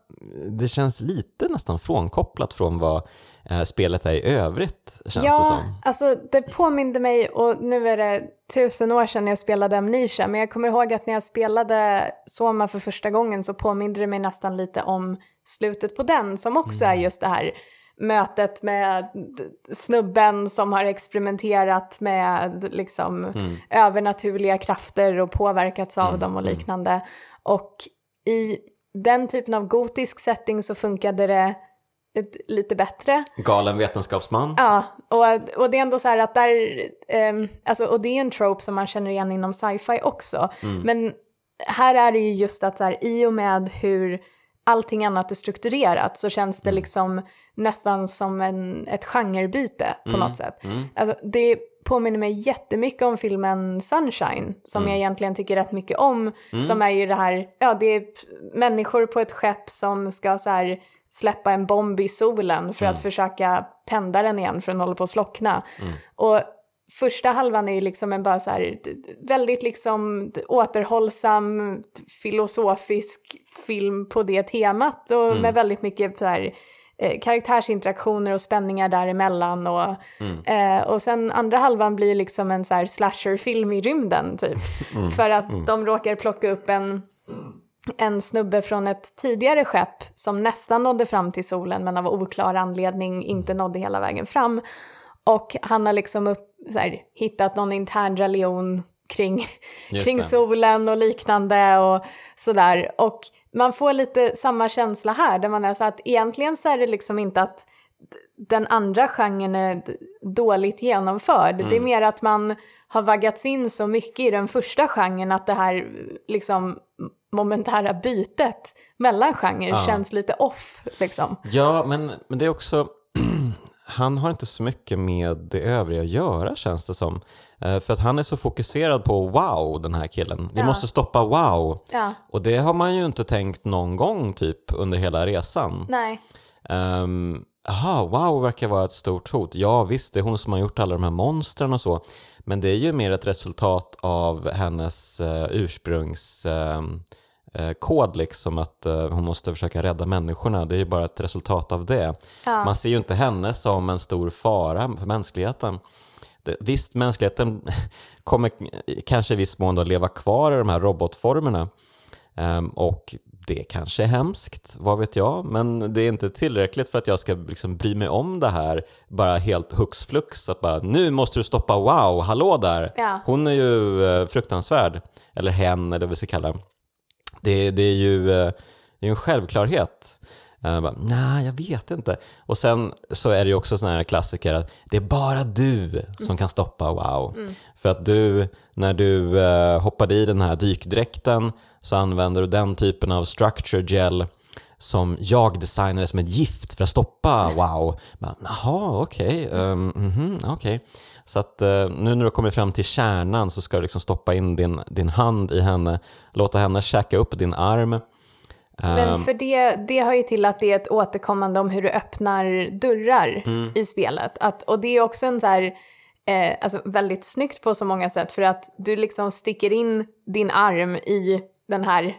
det känns lite nästan frånkopplat från vad eh, spelet är i övrigt känns det Ja, som. alltså det påminde mig, och nu är det tusen år sedan jag spelade Amnesia, men jag kommer ihåg att när jag spelade Soma för första gången så påminde det mig nästan lite om slutet på den, som också är just det här mötet med snubben som har experimenterat med liksom övernaturliga krafter och påverkats av dem och liknande. Och i den typen av gotisk setting så funkade det lite bättre. Galen vetenskapsman. Ja, och, och det är ändå så här att där, ehm, alltså, och det är en trope som man känner igen inom sci-fi också. Men här är det ju just att så här, i och med hur allting annat är strukturerat så känns det liksom nästan som en, ett genrebyte på något sätt. Alltså, det påminner mig jättemycket om filmen Sunshine, som jag egentligen tycker rätt mycket om. Som är ju det här, ja det är människor på ett skepp som ska så här släppa en bomb i solen för att försöka tända den igen för den håller på att slockna. Och första halvan är ju liksom en bara så här väldigt liksom återhållsam filosofisk film på det temat och med väldigt mycket så här eh, karaktärsinteraktioner och spänningar däremellan och, eh, och sen andra halvan blir liksom en så här slasherfilm i rymden typ. (laughs) För att de råkar plocka upp en en snubbe från ett tidigare skepp som nästan nådde fram till solen men av oklar anledning inte nådde hela vägen fram. Och han har liksom upp, här, hittat någon intern religion kring, kring solen och liknande och sådär. Och man får lite samma känsla här där man är så att egentligen så är det liksom inte att den andra genren är dåligt genomförd. Det är Mm. mer att man har vaggats in så mycket i den första genren att det här liksom momentära bytet mellan genrer Ja. känns lite off liksom. Ja, men, men det är också... (clears throat) han har inte så mycket med det övriga att göra känns det som. Eh, för att han är så fokuserad på wow, den här killen. Vi Ja. måste stoppa wow. Ja, Och det har man ju inte tänkt någon gång typ under hela resan. nej. Um, aha, wow verkar vara ett stort hot. Ja visst, det är hon som har gjort alla de här monstren och så. Men det är ju mer ett resultat av hennes uh, ursprungs eh, kod liksom att eh, hon måste försöka rädda människorna. Det är ju bara ett resultat av det. Ja. Man ser ju inte henne som en stor fara för mänskligheten. Visst, mänskligheten (laughs) kommer kanske i viss mån att leva kvar i de här robotformerna. Ehm, och det kanske är hemskt, vad vet jag, men det är inte tillräckligt för att jag ska liksom bry mig om det här bara helt hux flux. Att bara, nu måste du stoppa wow, hallå där! Ja. Hon är ju eh, fruktansvärd, eller hen eller vad vi ska kalla det. Det, är ju eh, det är en självklarhet. Uh, bara, Nej, jag vet inte. Och sen så är det ju också sådana här klassiker att det är bara du som kan stoppa wow. För att du, när du eh, hoppade i den här dykdräkten så använder du den typen av structure gel som jag designade som ett gift för att stoppa wow. Jaha, okej. ehm, mhm, okej. Så att eh, nu när du kommer fram till kärnan så ska du liksom stoppa in din, din hand i henne, låta henne käka upp din arm. Men Ehm, för det, det hör ju till att det är ett återkommande om hur du öppnar dörrar Mm. i spelet. Att, och det är också en så här, eh, alltså väldigt snyggt på så många sätt för att du liksom sticker in din arm i den här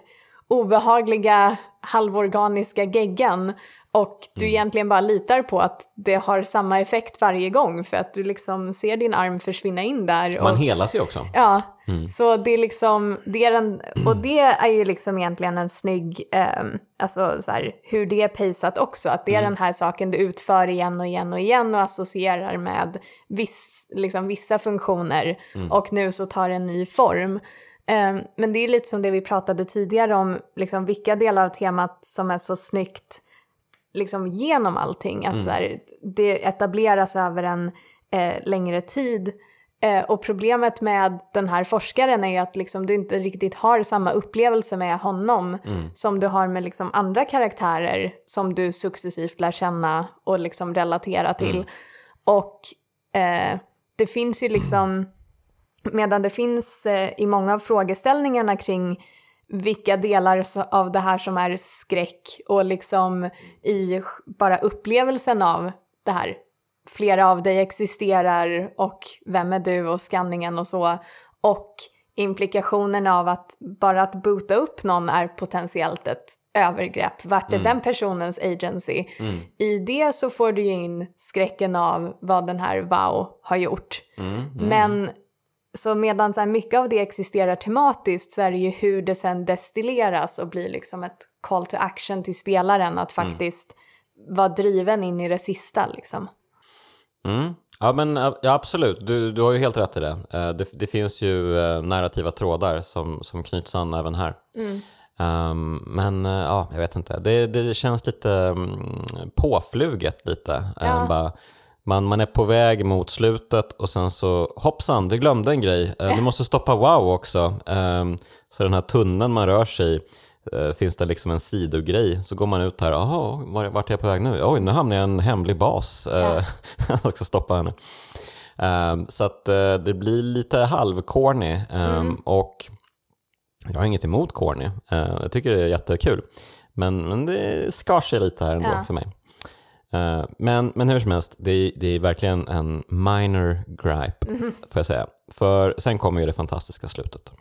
obehagliga halvorganiska geggan Och du egentligen bara litar på att det har samma effekt varje gång för att du liksom ser din arm försvinna in där. Man och, helar sig också. Ja, så det är liksom, det är en, och det är ju liksom egentligen en snygg, eh, alltså så här, hur det är paceat också, att det är den här saken du utför igen och igen och igen och associerar med viss, liksom, vissa funktioner och nu så tar det en ny form. Eh, men det är lite som det vi pratade tidigare om, liksom vilka delar av temat som är så snyggt liksom genom allting. Att så här, det etableras över en eh, längre tid. Eh, och problemet med den här forskaren är ju att liksom, du inte riktigt har samma upplevelse med honom som du har med liksom, andra karaktärer som du successivt lär känna och liksom, relatera till. Och eh, det finns ju liksom, medan det finns eh, i många av frågeställningarna kring vilka delar av det här som är skräck och liksom i bara upplevelsen av det här. Flera av dig existerar och vem är du och skanningen och så. Och implikationen av att bara att boota upp någon är potentiellt ett övergrepp. Vart är den personens agency? I det så får du ju in skräcken av vad den här Wow har gjort. Men så medan så här mycket av det existerar tematiskt så är det ju hur det sen destilleras och blir liksom ett call to action till spelaren att faktiskt vara driven in i det sista liksom. Mm. Ja, men ja, absolut, du, du har ju helt rätt i det. Eh, Det, det finns ju eh, narrativa trådar som, som knyts an även här. Ehm, men eh, ja, jag vet inte, det, det känns lite mm, påfluget lite. Ja. bara, man, man är på väg mot slutet och sen så hoppsan, du glömde en grej. Eh, Du måste stoppa wow också. Ehm, så den här tunneln man rör sig i eh, finns det liksom en sidogrej. Så går man ut här, jaha, var- vart är jag på väg nu? Oj, nu hamnar jag i en hemlig bas. Eh, (laughs) jag ska stoppa henne. Ehm, så att det blir lite halvcorny ehm, och jag har inget emot corny. Jag tycker det är jättekul. Men, men det skar sig lite här ändå Ja. för mig. Eh, men, men hur som helst, det är, det är verkligen en minor gripe, får jag säga. För sen kommer ju det fantastiska slutet.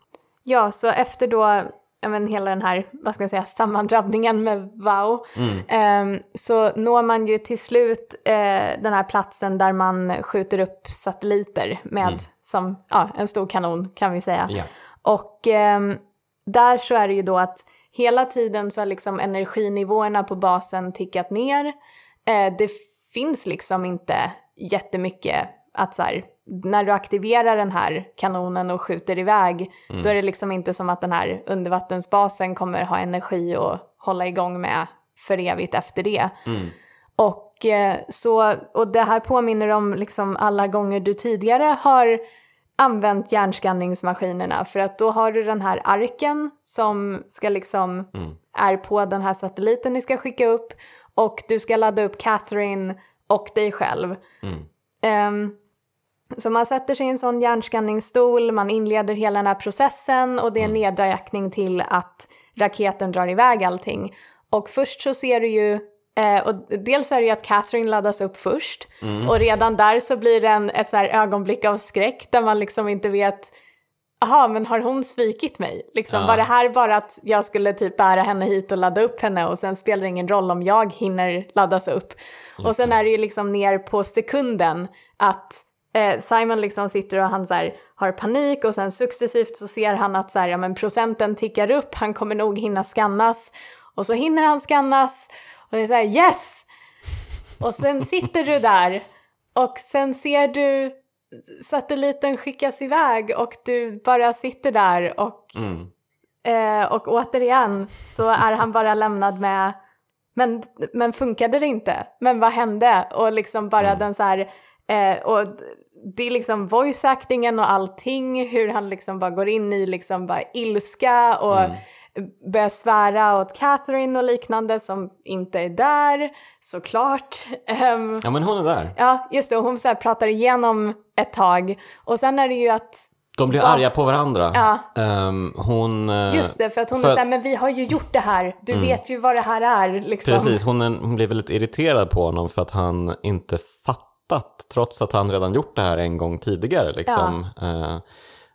Ja, så efter då men hela den här, vad ska jag säga, sammandrabbningen med Wow, ehm, så når man ju till slut eh, den här platsen där man skjuter upp satelliter med, som ja, en stor kanon kan vi säga. Ja. Och ehm, där så är det ju då att hela tiden så har liksom energinivåerna på basen tickat ner. Eh, det finns liksom inte jättemycket att så här, när du aktiverar den här kanonen och skjuter iväg, då är det liksom inte som att den här undervattensbasen kommer ha energi att hålla igång med för evigt efter det. Och, eh, så, och det här påminner om liksom alla gånger du tidigare har använt hjärnskanningsmaskinerna för att då har du den här arken som ska liksom är på den här satelliten ni ska skicka upp och du ska ladda upp Catherine och dig själv. Ehm, så man sätter sig i en sån hjärnskanningsstol, man inleder hela den här processen och det är en nedräkning till att raketen drar iväg allting. Och först så ser du ju, eh, och dels är det ju att Catherine laddas upp först och redan där så blir det en, ett så här ögonblick av skräck där man liksom inte vet Jaha, men har hon svikit mig? Liksom, Ja. Var det här bara att jag skulle typ bära henne hit och ladda upp henne och sen spelar det ingen roll om jag hinner laddas upp. Och sen är det ju liksom ner på sekunden att eh, Simon liksom sitter och han så här, har panik och sen successivt så ser han att så här, ja, men procenten tickar upp, han kommer nog hinna skannas. Och så hinner han skannas och det är så här yes! Och sen sitter du där och sen ser du satelliten skickas iväg och du bara sitter där och, Mm. eh, och återigen så är han bara lämnad med men, men funkade det inte? Men vad hände? Och liksom bara den så här, eh, och det är liksom voice actingen och allting, hur han liksom bara går in i liksom bara ilska och börjar svära åt Catherine och liknande som inte är där, såklart. Ehm, Ja, men hon är där. Ja, just det. Och hon så här pratar igenom ett tag. Och sen är det ju att, De blir arga på varandra. Ja. Ehm, hon... eh, just det, för att hon för är att- så här, men vi har ju gjort det här. Du vet ju vad det här är. Liksom. Precis, hon, är, hon blir väldigt irriterad på honom för att han inte fattat, trots att han redan gjort det här en gång tidigare. Liksom, eh,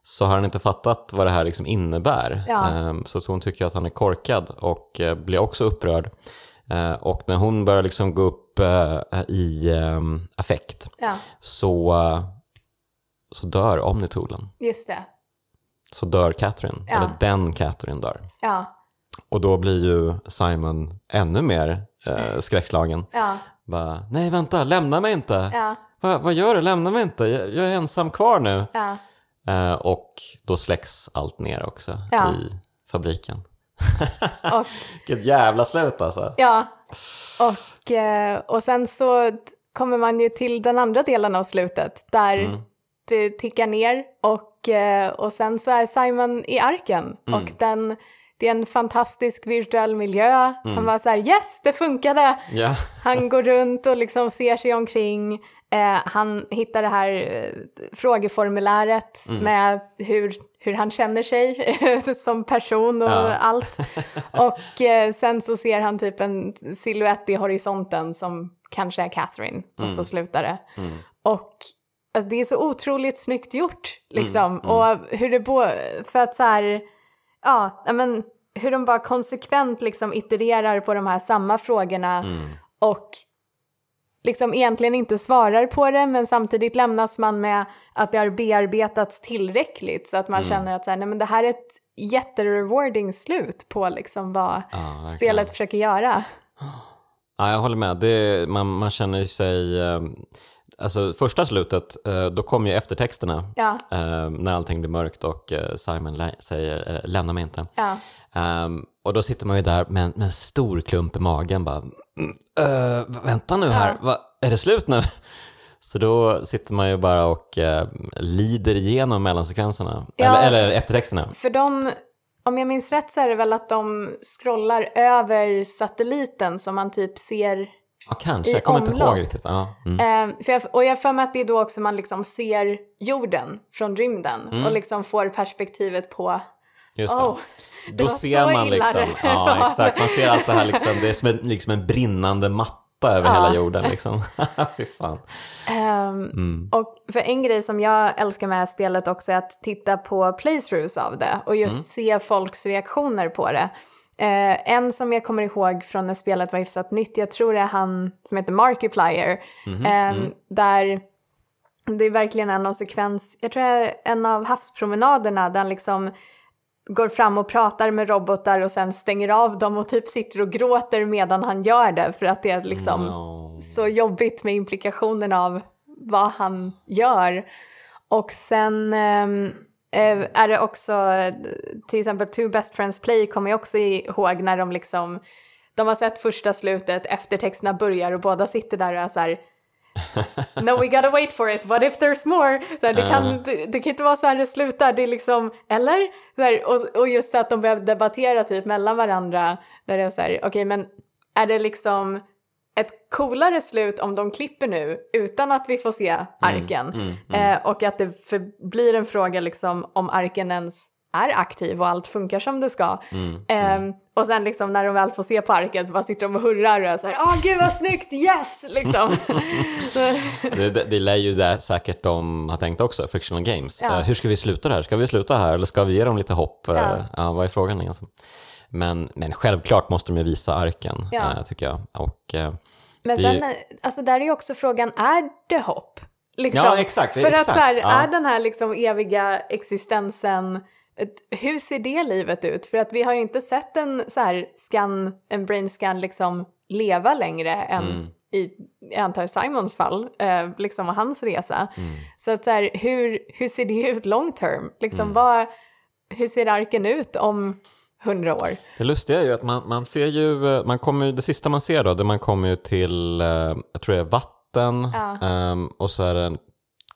så har han inte fattat vad det här liksom innebär. Ja. Eh, så hon tycker att han är korkad och eh, blir också upprörd. Och när hon börjar liksom gå upp i eh, affekt Ja, så, så dör Omnitoolen. just det. Så dör Catherine, Ja. eller den Catherine dör. Ja, Och då blir ju Simon ännu mer eh, skräckslagen. ja, Bara, nej vänta, lämna mig inte! ja, Va, vad gör du? Lämna mig inte! Jag, jag är ensam kvar nu! ja. Eh, och då släcks allt ner också Ja. i fabriken. Och (laughs) Vilket jävla slut alltså! Ja, och, eh, och sen så kommer man ju till den andra delen av slutet där Mm. Det tickar ner och, eh, och sen så är Simon i arken Mm. och den, det är en fantastisk virtuell miljö. Mm. Han var så här yes, det funkade! Ja. Han går runt och liksom ser sig omkring. Eh, han hittar det här eh, frågeformuläret Mm. med hur, hur han känner sig (laughs) som person och Ja. allt. (laughs) Och eh, sen så ser han typ en silhuett i horisonten som kanske är Catherine och så slutar det. Mm. Och alltså, det är så otroligt snyggt gjort liksom. mm. Och hur det bo- för att så här, ja, men hur de bara konsekvent liksom itererar på de här samma frågorna Mm. och liksom egentligen inte svarar på det men samtidigt lämnas man med att det har bearbetats tillräckligt så att man Mm. känner att så här, nej, men det här är ett jätterewarding slut på liksom vad verkligen. spelet försöker göra. Ja, jag håller med. Det, man, man känner sig... eh, Alltså första slutet, eh, då kommer ju eftertexterna Ja, eh, när allting blir mörkt och eh, Simon säger lämna mig inte. ja, Ehm, och då sitter man ju där med, en- med en stor klump i magen bara, eh, vänta nu här, Ja. Va, är det slut nu? (laughs) Så då sitter man ju bara och eh, lider igenom mellansekvenserna, eller, eller eftertexterna. för de, om jag minns rätt så är det väl att de scrollar över satelliten som man typ ser Ja, kanske, jag kommer inte omlopp. ihåg riktigt. Ja, mm. Eh, för jag, och jag har för mig att det är då också man liksom ser jorden från rymden Mm. och liksom får perspektivet på Just det. oh, det Då ser man liksom, det ja exakt, man ser allt det här liksom, det är som en, liksom en brinnande matta över Ja. hela jorden liksom. (laughs) Fy fan. Ehm, Mm. Och för en grej som jag älskar med spelet också är att titta på playthroughs av det och just Mm. se folks reaktioner på det. Eh, en som jag kommer ihåg från när spelet var hyfsat nytt, jag tror det är han som heter Markiplier, Mhm, ehm, mm. där det är verkligen en av sekvens, jag tror det är en av havspromenaderna där han liksom går fram och pratar med robotar och sen stänger av dem och typ sitter och gråter medan han gör det för att det är liksom No. så jobbigt med implikationen av vad han gör. Och sen eh, är det också, eh, till exempel Two Best Friends Play kommer jag också ihåg när de liksom, de har sett första slutet, eftertexterna börjar och båda sitter där och är så här (laughs) No we gotta wait for it, what if there's more? Här, det, kan, det, det kan inte vara så här det slutar, det är liksom, eller? Här, och, och just så att de börjar debattera typ mellan varandra, där det är så här, okej men är det liksom ett coolare slut om de klipper nu utan att vi får se arken? mm, mm. Eh, och att det blir en fråga liksom om arken ens är aktiv och allt funkar som det ska. Mm. Ehm, och sen liksom när de väl får se på arken så bara sitter de och hurrar och så här, åh gud vad snyggt, yes! Liksom. (laughs) Det, det, det lär ju där säkert de har tänkt också, Frictional Games. Ja. Eh, hur ska vi sluta det här? Ska vi sluta här eller ska vi ge dem lite hopp? Eh, Ja. vad är frågan egentligen? Men, men självklart måste de ju visa arken, Ja. eh, tycker jag. Och, eh, Men sen, är eh, alltså där är ju också frågan, är det hopp? Liksom. Ja, exakt, För att exakt, så här, ja. är den här liksom eviga existensen, ett, hur ser det livet ut? För att vi har ju inte sett en så här scan, en brain scan liksom leva längre än Mm. i, jag antar Simons fall, eh, liksom och hans resa. mm. Så att så här, hur, hur ser det ut long term? Liksom Mm. vad, hur ser arken ut om hundra år? Det lustiga är ju att man, man ser ju, eh, man kommer, det sista man ser då, det man kommer ju till, eh, jag tror det är vatten Ja. ehm, och så är det en,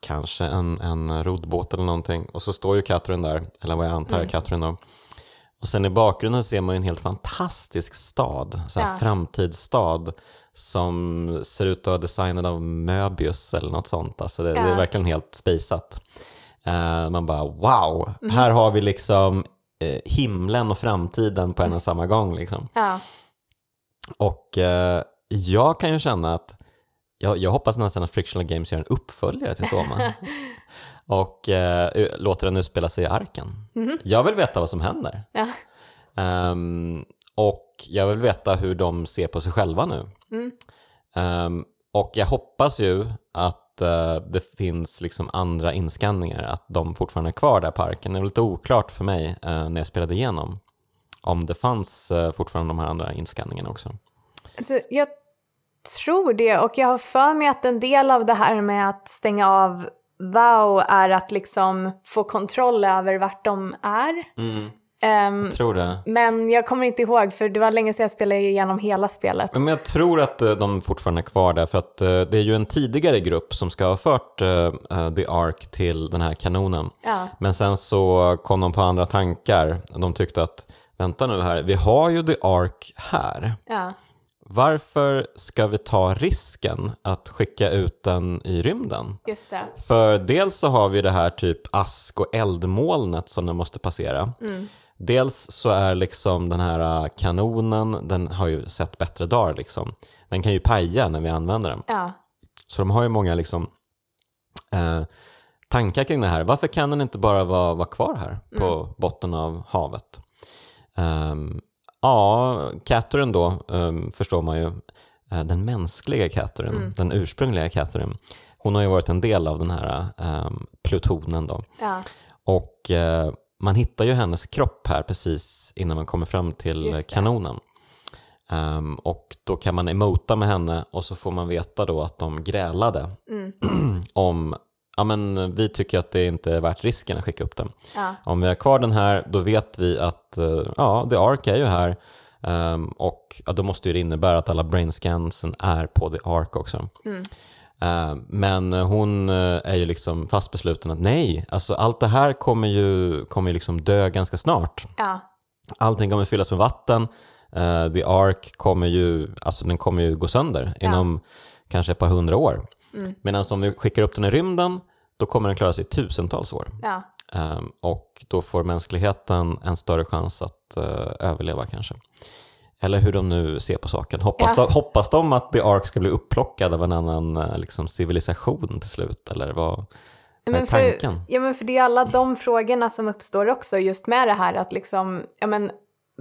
kanske en, en roddbåt eller någonting och så står ju Catherine där, eller vad jag antar är Mm. Catherine då. Och sen i bakgrunden ser man ju en helt fantastisk stad, så här Ja. framtidsstad som ser ut att vara designad av Möbius eller något sånt. Alltså det, det är Ja. verkligen helt spejsat. Eh, man bara wow, Mhm. här har vi liksom eh, himlen och framtiden på en och samma gång. Liksom. Ja, Och eh, jag kan ju känna att jag, jag hoppas nästan att Frictional Games gör en uppföljare till Soma (laughs) och eh, låter den utspela sig i arken. Mhm. Jag vill veta vad som händer. ja, Ehm, och jag vill veta hur de ser på sig själva nu. Mm. Ehm, och jag hoppas ju att det finns liksom andra inskanningar, att de fortfarande är kvar där i parken. Det är lite oklart för mig eh, när jag spelade igenom om det fanns eh, fortfarande de här andra inskanningarna också. Alltså, jag tror det och jag har för mig att en del av det här med att stänga av wow är att liksom få kontroll över vart de är. Ehm, Jag tror det. men jag kommer inte ihåg för det var länge sedan jag spelade igenom hela spelet. Men jag tror att eh, de fortfarande är kvar där för att eh, det är ju en tidigare grupp som ska ha fört eh, The Ark till den här kanonen. Ja, Men sen så kom de på andra tankar. De tyckte att vänta nu här, vi har ju The Ark här. ja, Varför ska vi ta risken att skicka ut den i rymden? just det. För dels så har vi det här typ ask och eldmolnet som den måste passera. Mm. Dels så är liksom den här äh, kanonen, den har ju sett bättre dagar liksom. Den kan ju paja när vi använder den. Ja, Så de har ju många liksom eh, tankar kring det här. Varför kan den inte bara vara, vara kvar här på botten av havet? Ehm, ja, Catherine då ehm, förstår man ju. Eh, den mänskliga Catherine, den ursprungliga Catherine. Hon har ju varit en del av den här ehm, plutonen då. ja, Och eh, man hittar ju hennes kropp här precis innan man kommer fram till kanonen. Ehm, och då kan man emota med henne och så får man veta då att de grälade mm, (clears throat) om ja men vi tycker att det inte är värt risken att skicka upp den. ja, Om vi har kvar den här då vet vi att eh, ja, The Ark är ju här ehm, och ja, då måste ju det innebära att alla brainscansen är på The Ark också. mm, men hon eh, är ju liksom fast besluten att nej, alltså allt det här kommer ju, kommer ju liksom dö ganska snart. ja, Allting kommer fyllas med vatten. Eh, The Ark kommer ju, alltså den kommer ju gå sönder inom kanske ett par hundra år. mm, Medan om vi skickar upp den i rymden, då kommer den klara sig i tusentals år. ja, Ehm, och då får mänskligheten en större chans att eh, överleva kanske. Eller hur de nu ser på saken. Hoppas, Ja. de, hoppas de att The Ark ska bli upplockad av en annan eh, liksom, civilisation till slut? Eller vad, vad är Men för, tanken? ja, men för det är alla de frågorna som uppstår också just med det här att liksom, ja men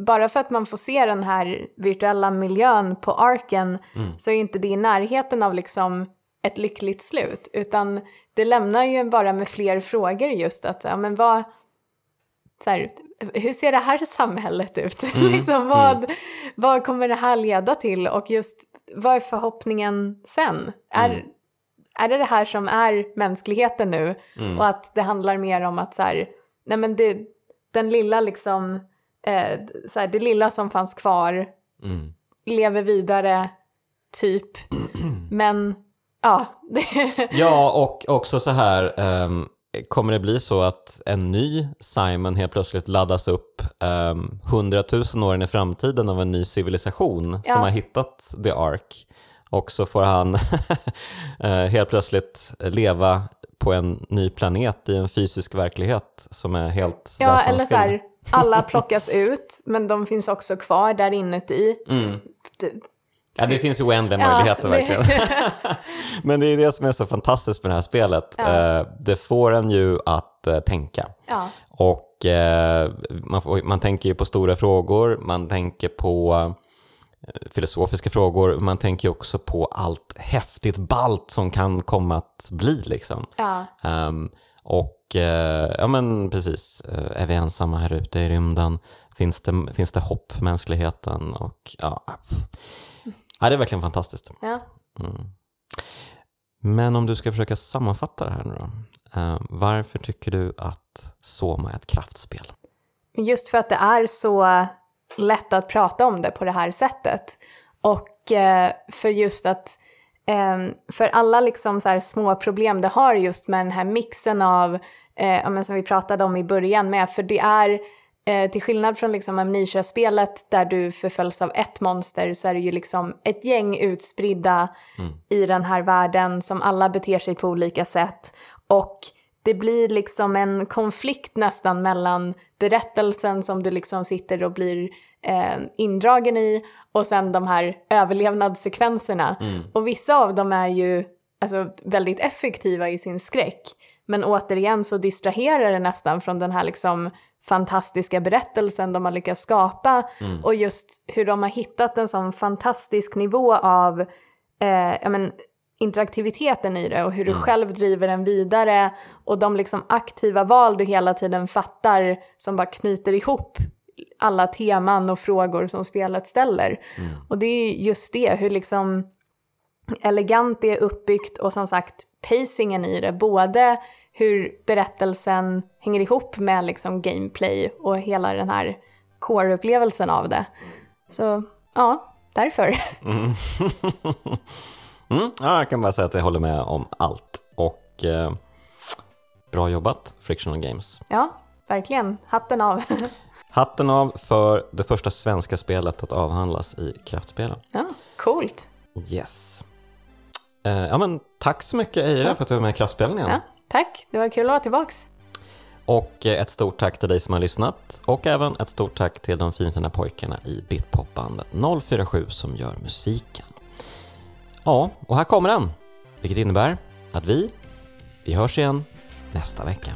bara för att man får se den här virtuella miljön på arken Mm. så är inte det i närheten av liksom ett lyckligt slut utan det lämnar ju bara med fler frågor just att, ja men vad, så här, hur ser det här samhället ut? (laughs) Mm, liksom, vad, vad kommer det här leda till och just vad är förhoppningen sen? Är, Mm. är det det här som är mänskligheten nu Mm. och att det handlar mer om att så här, nej men det, den lilla liksom, eh, så här, det lilla som fanns kvar Mm. lever vidare, typ. (clears throat) Men, ja. (laughs) Ja, och också så här, ehm, kommer det bli så att en ny Simon helt plötsligt laddas upp um, hundratusen år in i framtiden av en ny civilisation Ja. som har hittat The Ark och så får han (laughs) eh, helt plötsligt leva på en ny planet i en fysisk verklighet som är helt ja, eller så här, alla (laughs) plockas ut, men de finns också kvar där inuti. Mm. Ja, det finns ju oändliga Ja, möjligheter verkligen. (laughs) Men det är det som är så fantastiskt med det här spelet. Ja. Eh, Det får en ju att eh, tänka. Ja, Och eh, man, får, man tänker ju på stora frågor, man tänker på filosofiska frågor, man tänker ju också på allt häftigt balt som kan komma att bli liksom. ja, Ehm, och ja men precis, är vi ensamma här ute i rymden? Finns det, finns det hopp för mänskligheten? Och ja, ja det är verkligen fantastiskt. ja. Mm. Men om du ska försöka sammanfatta det här nu då. Eh, varför tycker du att Soma är ett kraftspel? Just för att det är så lätt att prata om det på det här sättet. Och eh, för just att eh, för alla liksom så här små problem det har just med den här mixen av, eh, som vi pratade om i början med, för det är eh, till skillnad från liksom Amnesia-spelet där du förföljs av ett monster så är det ju liksom ett gäng utspridda i den här världen som alla beter sig på olika sätt. Och det blir liksom en konflikt nästan mellan berättelsen som du liksom sitter och blir eh, indragen i och sen de här överlevnadssekvenserna. Och vissa av dem är ju alltså, väldigt effektiva i sin skräck. Men återigen så distraherar det nästan från den här liksom fantastiska berättelsen de har lyckats skapa Mm. och just hur de har hittat en sån fantastisk nivå av eh, ja, men, interaktiviteten i det och hur du Mm. själv driver den vidare och de liksom aktiva val du hela tiden fattar som bara knyter ihop alla teman och frågor som spelet ställer. Mm. Och det är just det, hur liksom elegant det är uppbyggt och som sagt pacingen i det, både hur berättelsen hänger ihop med liksom gameplay och hela den här core-upplevelsen av det. Så ja, därför. (laughs) Mm. (laughs) mm. Ja, jag kan bara säga att jag håller med om allt. Och eh, bra jobbat Frictional Games. Ja, verkligen. Hatten av. (laughs) Hatten av för det första svenska spelet att avhandlas i Kraftspelen. ja, coolt. Yes. Eh, ja, men tack så mycket Eira för att du var med i Kraftspelen igen. Ja, tack, det var kul att vara tillbaks. Och eh, ett stort tack till dig som har lyssnat och även ett stort tack till de finfina pojkarna i Bitpopbandet 047 som gör musiken. Ja, och här kommer den, vilket innebär att vi, vi hörs igen nästa vecka.